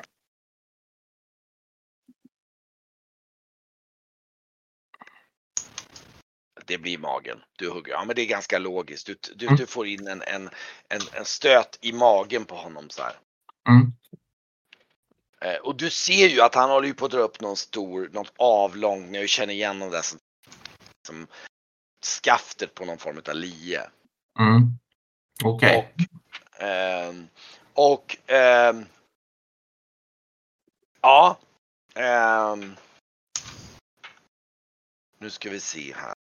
Det blir magen. Du hugger. Ja, men det är ganska logiskt. Du, du,
Mm.
du får in en, en, en, en stöt i magen på honom så här.
Mm.
Eh, och du ser ju att han håller ju på att dra upp någon stor, något avlångt, jag känner igen de där som, som skaftet på någon form av lie.
Mm. Okej.
Ehm, och ehm, ja. ehm, nu ska vi se här.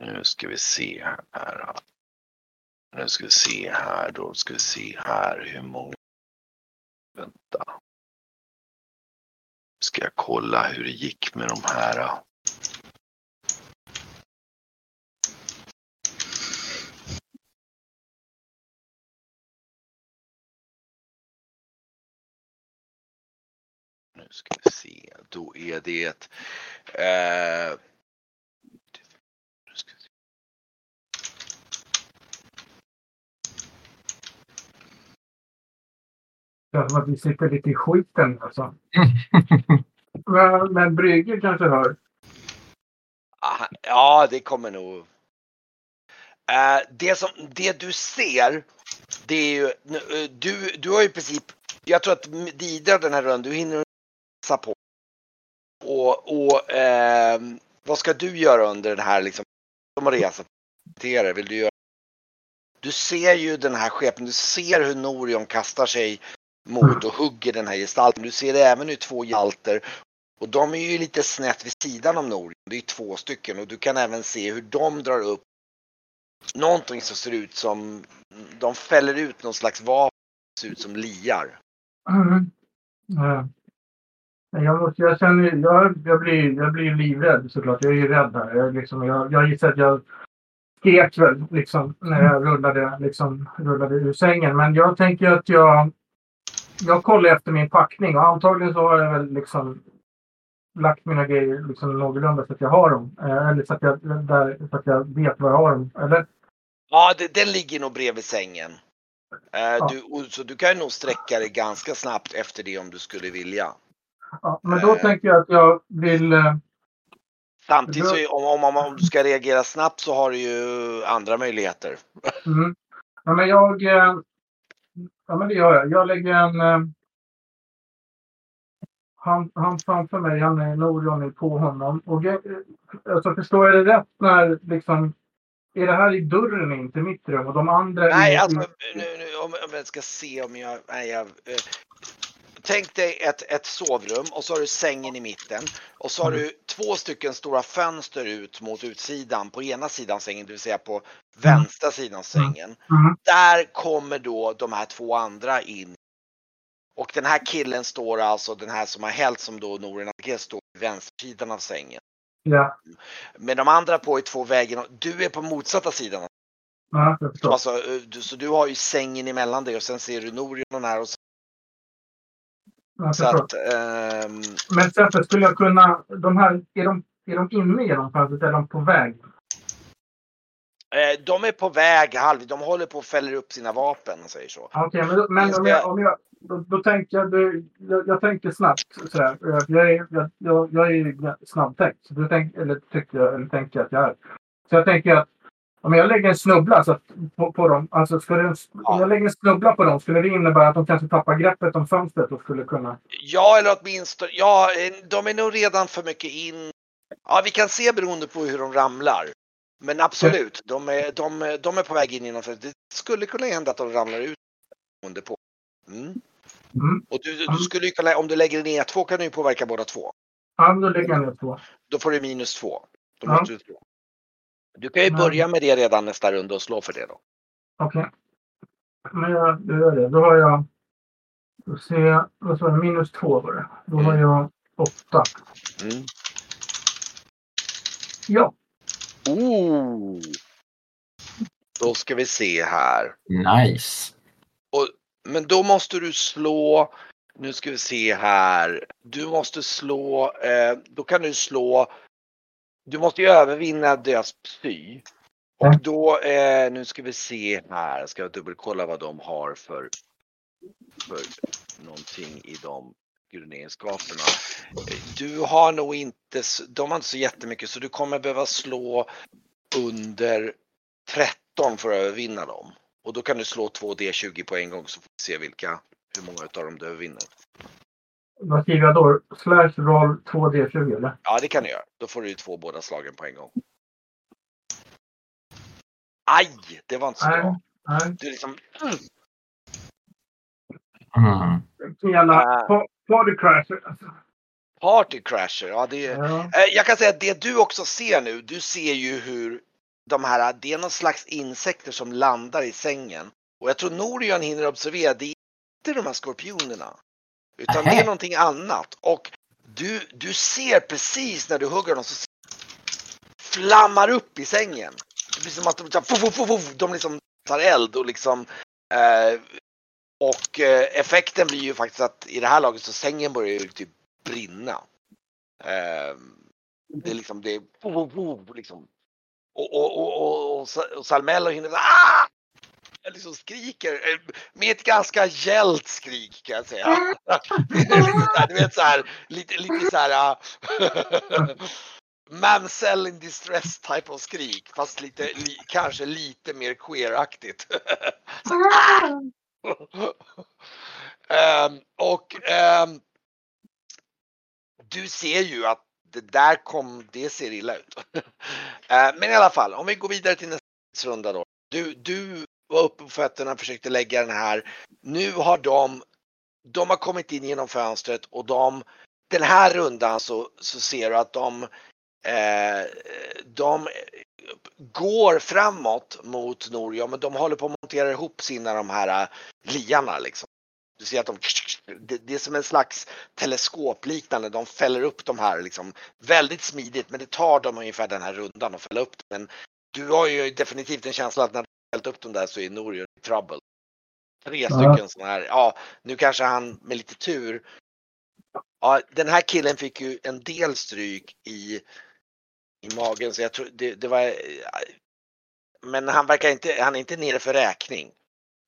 Nu ska vi se här. Nu ska vi se här. Då ska vi se här hur många. Vänta. Ska jag kolla hur det gick med de här. Nu ska vi se. Då är det. Eh, nu ska vi se.
Det känns som att vi sitter lite i skiten alltså. Men, men Brygge kanske hör.
Ah, Ja, det kommer nog. Eh, det, som, det du ser, det är ju, eh, du, du har ju i princip, jag tror att Didra den här rundan, du hinner resa på. Och, och ehm, vad ska du göra under den här liksom, som resa? Vill du göra? Du ser ju den här skeppen, du ser hur Norion kastar sig mot och hugger den här gestalten. Du ser även hur två gestalter och de är ju lite snett vid sidan om Norion. Det är två stycken och du kan även se hur de drar upp någonting som ser ut som, de fäller ut någon slags vapen som ser ut som liar.
Mm. Men Jag, måste, jag, känner, jag, jag, blir, jag blir livrädd såklart. Jag är ju rädd här. Jag, liksom, jag, jag gissar att jag skrek väl liksom, när jag rullade, liksom, rullade ur sängen. Men jag tänker att jag, jag kollar efter min packning och antagligen så har jag väl liksom lagt mina grejer liksom någorlunda så att jag har dem. Eh, eller så att jag, där, så att jag vet var jag har dem. Eller?
Ja, det, den ligger nog bredvid sängen. Eh, du, så du kan nog sträcka dig ganska snabbt efter det om du skulle vilja.
Ja, men då
Eh.
tänker jag att jag vill... eh,
Samtidigt så är- om, om, om du ska reagera snabbt så har du ju andra möjligheter.
Mm. Ja, men jag... Ja, men det gör jag. Jag lägger en... eh, Han, han framför mig, han är Norion är på honom. Och jag, eh, alltså, förstår jag det rätt när liksom... Är det här i dörren in till mitt rum och de andra
Nej,
är...
alltså nu, nu, om, om jag ska se om jag... Nej, jag eh, tänk dig ett, ett sovrum och så har du sängen i mitten. Och så har
Mm.
du två stycken stora fönster ut mot utsidan på ena sidan sängen, det vill säga på vänstra sidan sängen.
Mm.
Där kommer då de här två andra in. Och den här killen står alltså, den här som har hällt som då Norin Alger står på vänstersidan av sängen.
Ja,
Men de andra på är två vägen. Du är på motsatta sidan.
ja,
alltså, eh, du, så du har ju sängen emellan dig och sen ser du Norion här. Och så, så att, ehm,
Men sen så skulle jag kunna... De här, är de, är de inne genom fönstret eller är de på väg?
eh, de är på väg halv, de håller på att fäller upp sina vapen säger så.
Okej, men, då- men
Jag
om jag, om jag, då, då tänker jag, jag, jag tänker snabbt. Sådär. Jag, jag, är, jag, jag, jag är snabbtänkt. Tänk, eller tycker jag, eller tänker att jag är. Så jag tänker att om jag lägger en snubbla så att, på, på dem, alltså skulle om jag lägger en snubbla på dem, skulle det innebära att de kanske tappar greppet om fönstret och skulle kunna...
Ja, eller åtminstone, ja, de är nog redan för mycket in. Ja, vi kan se beroende på hur de ramlar. Men absolut, de är, de, de är på väg in genom fönstret. Det skulle kunna hända att de ramlar ut beroende på. Mm.
Mm.
Och du, du skulle ju kunna, om du lägger ner två kan du ju påverka båda två.
Ja, då lägger jag ner två.
Då får du minus två. Då måste du, slå. Du kan ju
Men-
börja med det redan nästa runda och slå för det då.
Okej. Men jag, jag gör det. Då har jag... Då ser jag... Vad sa jag? Minus två var det. Då har
Mm.
jag åtta.
Mm.
Ja.
Oh. Då ska vi se här.
Nice.
Men då måste du slå, nu ska vi se här. Du måste slå, eh, då kan du slå, du måste ju övervinna deras psy. Och då, eh, nu ska vi se här, ska jag dubbelkolla vad de har för, för någonting i dem. grundegenskaperna. Du har nog inte, de har inte så jättemycket så du kommer behöva slå under 13 för att övervinna dem. Och då kan du slå 2 D20 på en gång så får vi se vilka, hur många utav dem du övervinner.
Vad skriver jag då? Slash roll 2D20 eller?
Ja, det kan du göra. Då får du ju två båda slagen på en gång. Aj! Det var inte så
Nej.
bra.
Nej.
Du liksom,
Mm.
Jävla
Ah.
pa- party crasher. Alltså.
party crasher. Ja, det är,
Ja.
Eh, Jag kan säga att det du också ser nu, du ser ju hur de här, det är någon slags insekter som landar i sängen. Och jag tror Norion hinner observera, det är inte de här skorpionerna. Utan det är någonting annat. Och du, du ser precis när du hugger dem så flammar upp i sängen. Det blir som att de, fuff, fuff, fuff, de liksom tar eld och liksom eh, och eh, effekten blir ju faktiskt att i det här laget så sängen börjar ju typ brinna. Eh, det är liksom det är liksom. Och, och, och, och, och, och Salmello hinner ah! Liksom skriker eh, med ett ganska gällt skrik kan jag säga. du vet så här, lite, lite så här uh, Mamsell in distress type av skrik fast lite, li, kanske lite mer queeraktigt. Ah! Ehm, och ehm, du ser ju att det där kom, det ser illa ut. Eh, men i alla fall, om vi går vidare till nästa runda då. Du, du var uppe på fötterna, försökte lägga den här. Nu har de, de har kommit in genom fönstret och de, den här rundan så, så ser du att de, eh, de går framåt mot Norja men de håller på att montera ihop sina de här eh, liarna liksom. Du ser att de, det, det är som en slags teleskopliknande, de fäller upp de här liksom väldigt smidigt men det tar dem ungefär den här rundan att fälla upp dem. Men du har ju definitivt en känsla att när fällt upp dem där så är Norge i trouble. Tre
Ja.
stycken sådana här, ja nu kanske han med lite tur. Ja, den här killen fick ju en del stryk i, i magen så jag tror det, det var men han verkar inte, han är inte nere för räkning.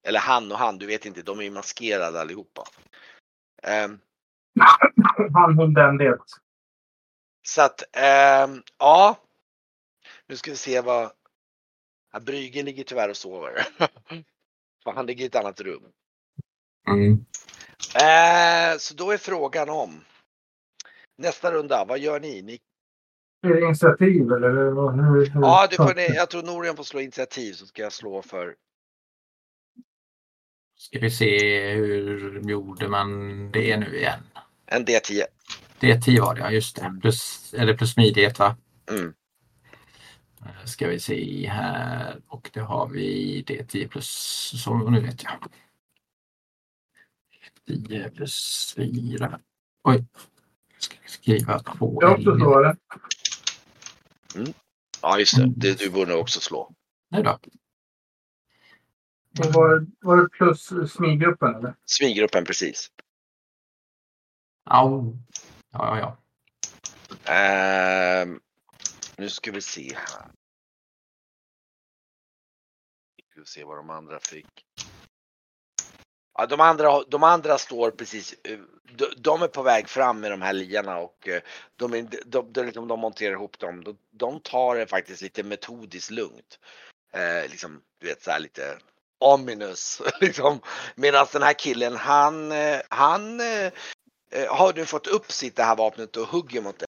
Eller han och han, du vet inte, de är ju maskerade allihopa. Ehm,
Han, den, det.
så att, ehm, ja. Nu ska vi se vad... Ja, Brygge ligger tyvärr och sover. För han ligger i ett annat rum.
Mm.
Eh, så då är frågan om. Nästa runda, vad gör ni? ni
Är det initiativ eller? vad- Hur, hur,
ja, du får, jag tror Norian får slå initiativ så ska jag slå för
Ska vi se hur gjorde man det nu igen?
en D10.
D10 var det ja, just det. Plus, eller plus smidighet va?
Mm.
Eh, Ska vi se här och det har vi D10 plus, så nu vet jag. 10 plus 4. Oj. Ska skriva två.
Jag också så eller?
Ja, just det. det. Du borde också slå.
Nej då.
Och var, var det plus smidgruppen eller?
Smygruppen precis.
Au. Ja, ja, ja.
Ehm, nu ska vi se här. Ska vi se vad de andra fick. Ja, de, andra, de andra står precis, eh, de, de är på väg fram med de här liarna och eh, de, är, de, de, liksom, de monterar ihop dem. De, de tar det faktiskt lite metodiskt lugnt. Eh, liksom, du vet så här lite ominous. Liksom. Medan den här killen, han, eh, han eh, har nu fått upp sitt det här vapnet och hugger mot det.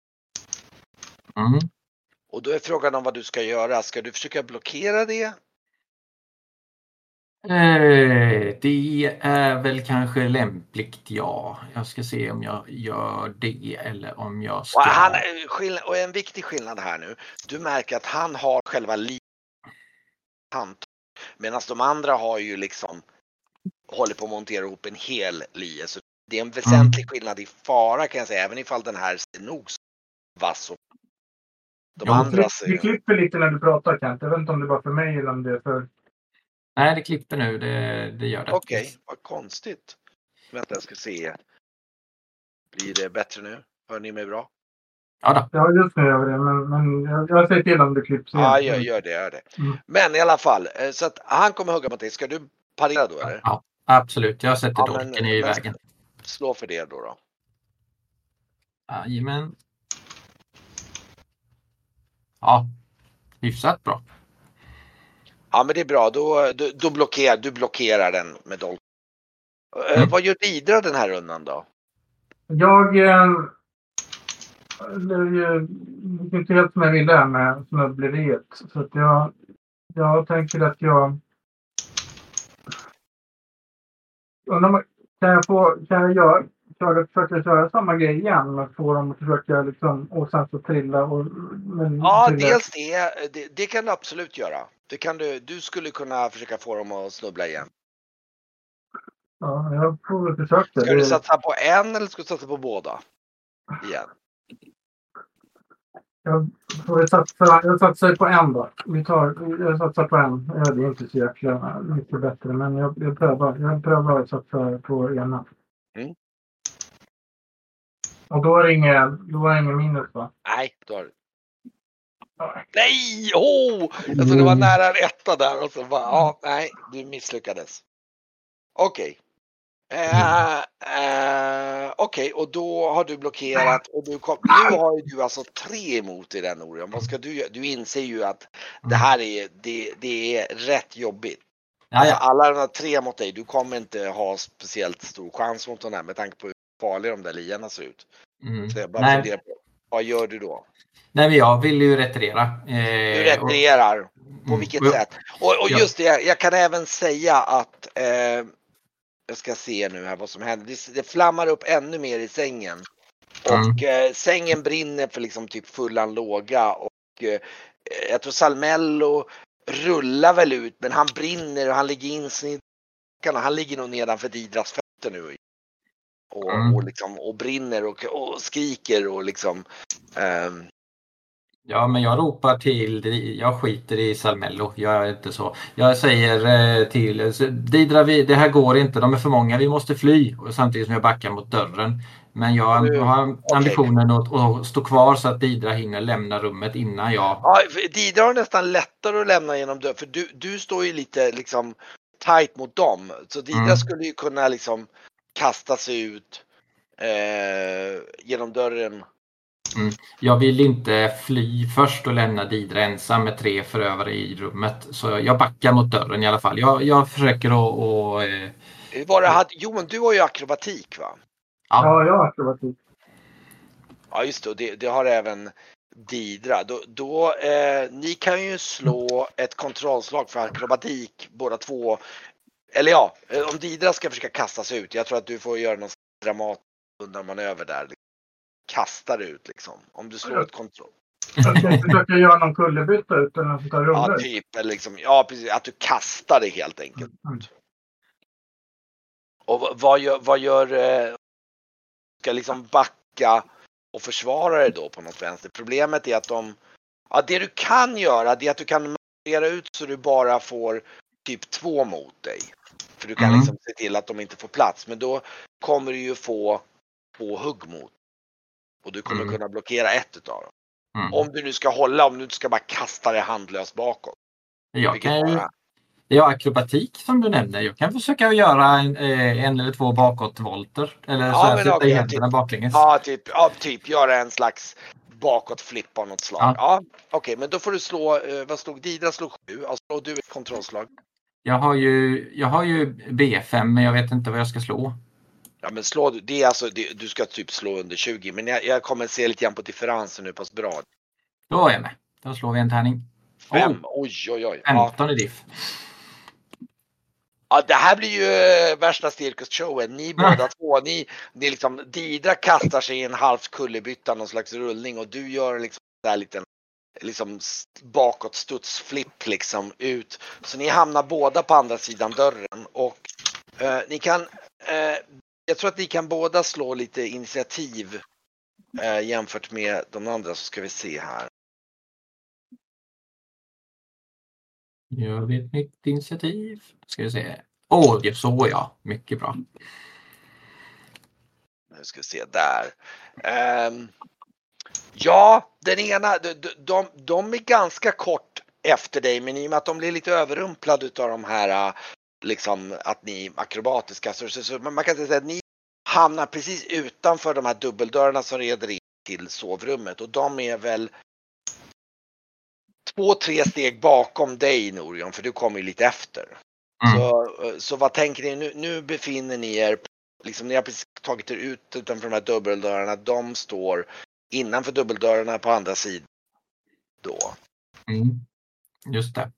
Mm.
Och då är frågan om vad du ska göra. Ska du försöka blockera det?
Eh, det är väl kanske lämpligt, ja. Jag ska se om jag gör det eller om jag ska...
Och, han, eh, och en viktig skillnad här nu. Du märker att han har själva livet. Medan de andra har ju liksom håller på att montera ihop en hel lie. Så det är en väsentlig skillnad i fara kan jag säga. Även ifall den här ser nog så vass och de
Jo,
andra ser
du klipper lite när du pratar Kent. Jag vet inte om det är bara för mig eller om det är för...
Nej, det klipper nu. Det, det gör det.
Okej, vad konstigt. Vänta, jag ska se. Blir det bättre nu? Hör ni mig bra?
Ja, då.
Ja, just nu gör vi det. Men, men jag, jag säger till om det klipps.
Ja, gör, gör det, gör det.
Mm.
Men i alla fall, eh, så att han kommer hugga mot dig. Ska du parera då eller?
ja, absolut. Jag sätter
Ja,
dolken i
men-
vägen.
Slå för det då. då.
Jajamän. Ja, hyfsat bra.
Ja men det är bra, då, då, då blockerar du blockerar den med dolk. Eh,
Mm.
Vad gör Didra den här rundan då?
Jag... Eh, det är ju inte helt som jag ville med snubbleriet. Så att jag, jag tänker att jag... Undrar kan jag få... Kan jag göra, köra, försöka köra samma grej igen? Men få dem att försöka liksom... Och sen så trilla och... Men,
Ja,
trilla.
dels det, det. Det kan du absolut göra. Det kan du, du skulle kunna försöka få dem att snubbla igen.
Ja, jag får väl försöka.
Ska du satsa på en eller ska du satsa på båda? Igen.
Jag får väl satsa, jag satsar på en då. Vi tar, jag satsar på en. Det är inte så jäkla mycket bättre, men jag, jag prövar. Jag prövar att satsa på ena.
Mm.
Och då är det inget, då är det inget minus va?
Nej, då har du. Nej! Oh! Alltså det var nära en etta där och så bara, ja, nej, du misslyckades. Okej. Eh, eh, Okej, och då har du blockerat och du kom, nu har ju du alltså tre emot i den Orion. Vad ska du göra? Du inser ju att det här är, det, det är rätt jobbigt. Alltså, alla de här tre mot dig, du kommer inte ha speciellt stor chans mot de här med tanke på farliga de där liorna ser ut.
Mm.
Så jag bara
Nej,
funderar på, vad gör du då?
nej, men jag vill ju retirera. Eh,
Du
och-
retirerar. På
Mm.
vilket
Och-
sätt? Och, och just det, jag kan även säga att eh, jag ska se nu här vad som händer. Det, det flammar upp ännu mer i sängen. Och eh, sängen brinner för liksom typ fullan låga och eh, jag tror Salmello rullar väl ut men han brinner och han ligger insnidd. Han ligger nog nedanför Didras fötter nu. Och,
Mm.
och, liksom, och brinner och, och skriker och liksom. ehm,
Ja, men jag ropar till, jag skiter i Salmello. Jag är inte så. Jag säger eh, till Didra, vi, det här går inte, de är för många, vi måste fly. Och samtidigt som jag backar mot dörren. Men jag, har ambitionen att, att stå kvar så att Didra hinner lämna rummet innan jag...
Ja, Didra har nästan lättare att lämna genom dörren för du, du står ju lite liksom tight mot dem. Så Didra
Mm.
skulle ju kunna liksom kasta sig ut eh, genom dörren.
Jag vill inte fly först och lämna Didra ensam med tre förövare i rummet. Så jag backar mot dörren i alla fall. Jag, jag försöker att... att eh,
Var det, hade, jo men du har ju akrobatik va?
ja,
Ja, jag har akrobatik.
Ja just det, och det, det har även Didra. Då, då, eh, ni kan ju slå ett kontrollslag för akrobatik båda två. Eller ja, eh, om Didra ska försöka kasta sig ut. Jag tror att du får göra någon dramatisk undanmanöver där. Liksom. Kastar ut liksom. Om du slår ett kontroll.
Försöka göra någon kullerbytta ut eller något sånt där
Ja, typ. Eller liksom, ja, precis. Att du kastar det helt enkelt.
Mm.
Och vad- vad gör, vad gör eh, ska liksom backa och försvara dig då på något vänster? Problemet är att de, ja det du kan göra det är att du kan manövrera ut så du bara får typ två mot dig. För du kan
Mm.
liksom se till att de inte får plats. Men då kommer du ju få två hugg mot. Och du kommer
Mm.
kunna blockera ett utav dem.
mm.
Om du nu ska hålla, om du inte ska bara kasta dig handlöst bakåt.
Jag kan ju,
bara-
ja, akrobatik som du nämnde. Jag kan försöka göra en, eh, en eller två bakåtvolter. Eller
Ja,
så här,
men
sätta i händerna
typ.
baklänges.
Ja, typ, ja, typ göra en slags bakåtflipp av något slag.
Ja.
Ja, okej, men då får du slå, eh, vad slog Didra slog sju, alltså slår du ett kontrollslag.
Jag, har ju, jag har ju B5 men jag vet inte vad jag ska slå.
Ja men slå det är alltså, det, du ska typ slå under 20 men jag, jag kommer se lite grann på differensen hur pass bra.
Då är jag med. Då slår vi en tärning.
Fem,
Oh,
oj oj oj. Ja.
15 i diff.
ja det här blir ju eh, värsta cirkusshowen. Ni båda två, ni, ni liksom, Didra kastar sig i en halvt kullerbytta, någon slags rullning och du gör liksom där liten liksom s- bakåt studsflipp liksom ut. Så ni hamnar båda på andra sidan dörren och eh, ni kan, eh, jag tror att ni kan båda slå lite initiativ eh, jämfört med de andra så ska vi se här.
Gör vi ett nytt initiativ? Ska vi se. Åh, det så ja. Mycket bra.
Nu ska vi se där. Ehm, ja, den ena, de, de- de, är ganska kort efter dig men i och med att de blir lite överrumplade utav de här äh, liksom att ni är akrobatiska så, så, så man kan säga att ni hamnar precis utanför de här dubbeldörrarna som leder in till sovrummet och de är väl två, tre steg bakom dig Norion, för du kommer ju lite efter.
Mm.
Så, så vad tänker ni nu? Nu befinner ni er, liksom ni har precis tagit er ut utanför de här dubbeldörrarna. De står innanför dubbeldörrarna på andra sidan. Då.
Mm. Just det.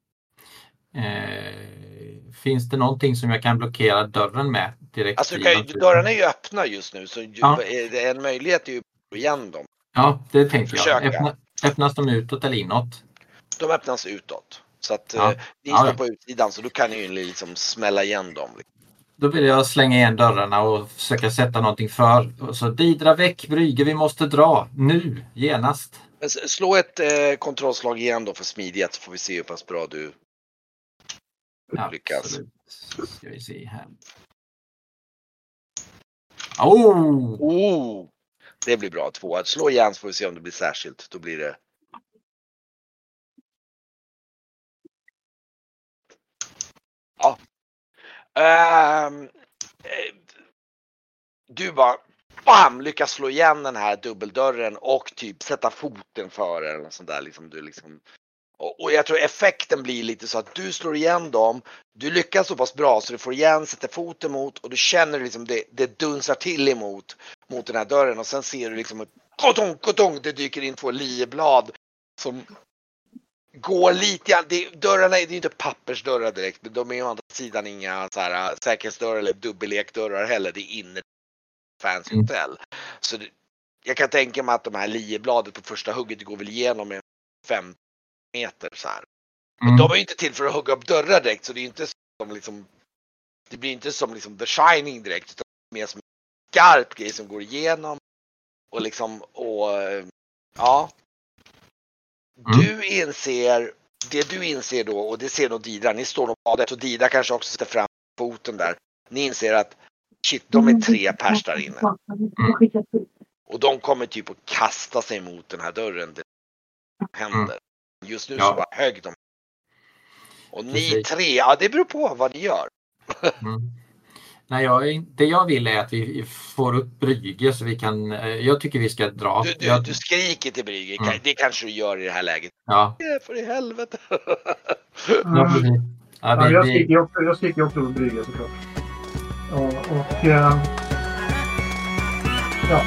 Eh, finns det någonting som jag kan blockera dörren med direkt?
Alltså kan, dörrarna är ju öppna just nu så
Ja.
en möjlighet är ju att gå igen dem.
Ja, det tänker jag. Öppna, öppnas de utåt eller inåt?
De öppnas utåt. Så att
Ja.
eh, ni står
ja.
på utsidan så då kan ni ju liksom smälla igen dem.
Då vill jag slänga igen dörrarna och försöka sätta någonting för. Så Didra väck Brygge, vi måste dra nu, genast.
Slå ett eh, kontrollslag igen då för smidighet så får vi se hur pass bra du Lyckas.
Absolut. Ska vi se här. Oh!
Oh! Det blir bra. Två. Slå igen så får vi se om det blir särskilt. Då blir det... Ja. Ehm, eh, du bara bam, lyckas slå igen den här dubbeldörren och typ sätta foten för eller något sånt där. Liksom, du liksom, och, och jag tror effekten blir lite så att du slår igen dem. Du lyckas så pass bra så du får igen, sätter foten mot och du känner liksom det, det dunsar till emot mot den här dörren och sen ser du liksom kotong, kotong, det dyker in två lieblad som går lite grann. Det, dörrarna är det är inte pappersdörrar direkt, men de är ju å andra sidan inga så här, äh, säkerhetsdörrar eller dubbellekdörrar heller. Det är inne fancy
Mm.
hotell. Så det, jag kan tänka mig att de här liebladet på första hugget går väl igenom med fem meter så här.
Mm.
De är ju inte till för att hugga upp dörrar direkt så det är ju inte som liksom Det blir inte som liksom The Shining direkt utan mer som en skarp grej som går igenom och liksom och eh, ja.
Mm.
Du inser det du inser då och det ser nog Didra. Ni står nog badet och Didra kanske också sätter fram foten där. Ni inser att shit, de är tre pers där inne och de kommer typ att kasta sig mot den här dörren. Det händer. Just nu
Mm. Ja.
så bara högg de. Och ni tre, ja det beror på vad ni gör.
Mm. Nej, jag, det jag vill är att vi får upp Brygge så vi kan... eh, Jag tycker vi ska dra.
Du, du,
jag,
du skriker till Brygge,
Mm.
det kanske du gör i det här läget.
ja,
Ja, för i helvete.
ja, precis. Ja,
Ja,
vi,
jag
vi,
skriker också, jag skriker också på brygga såklart. Och, och eh, ja,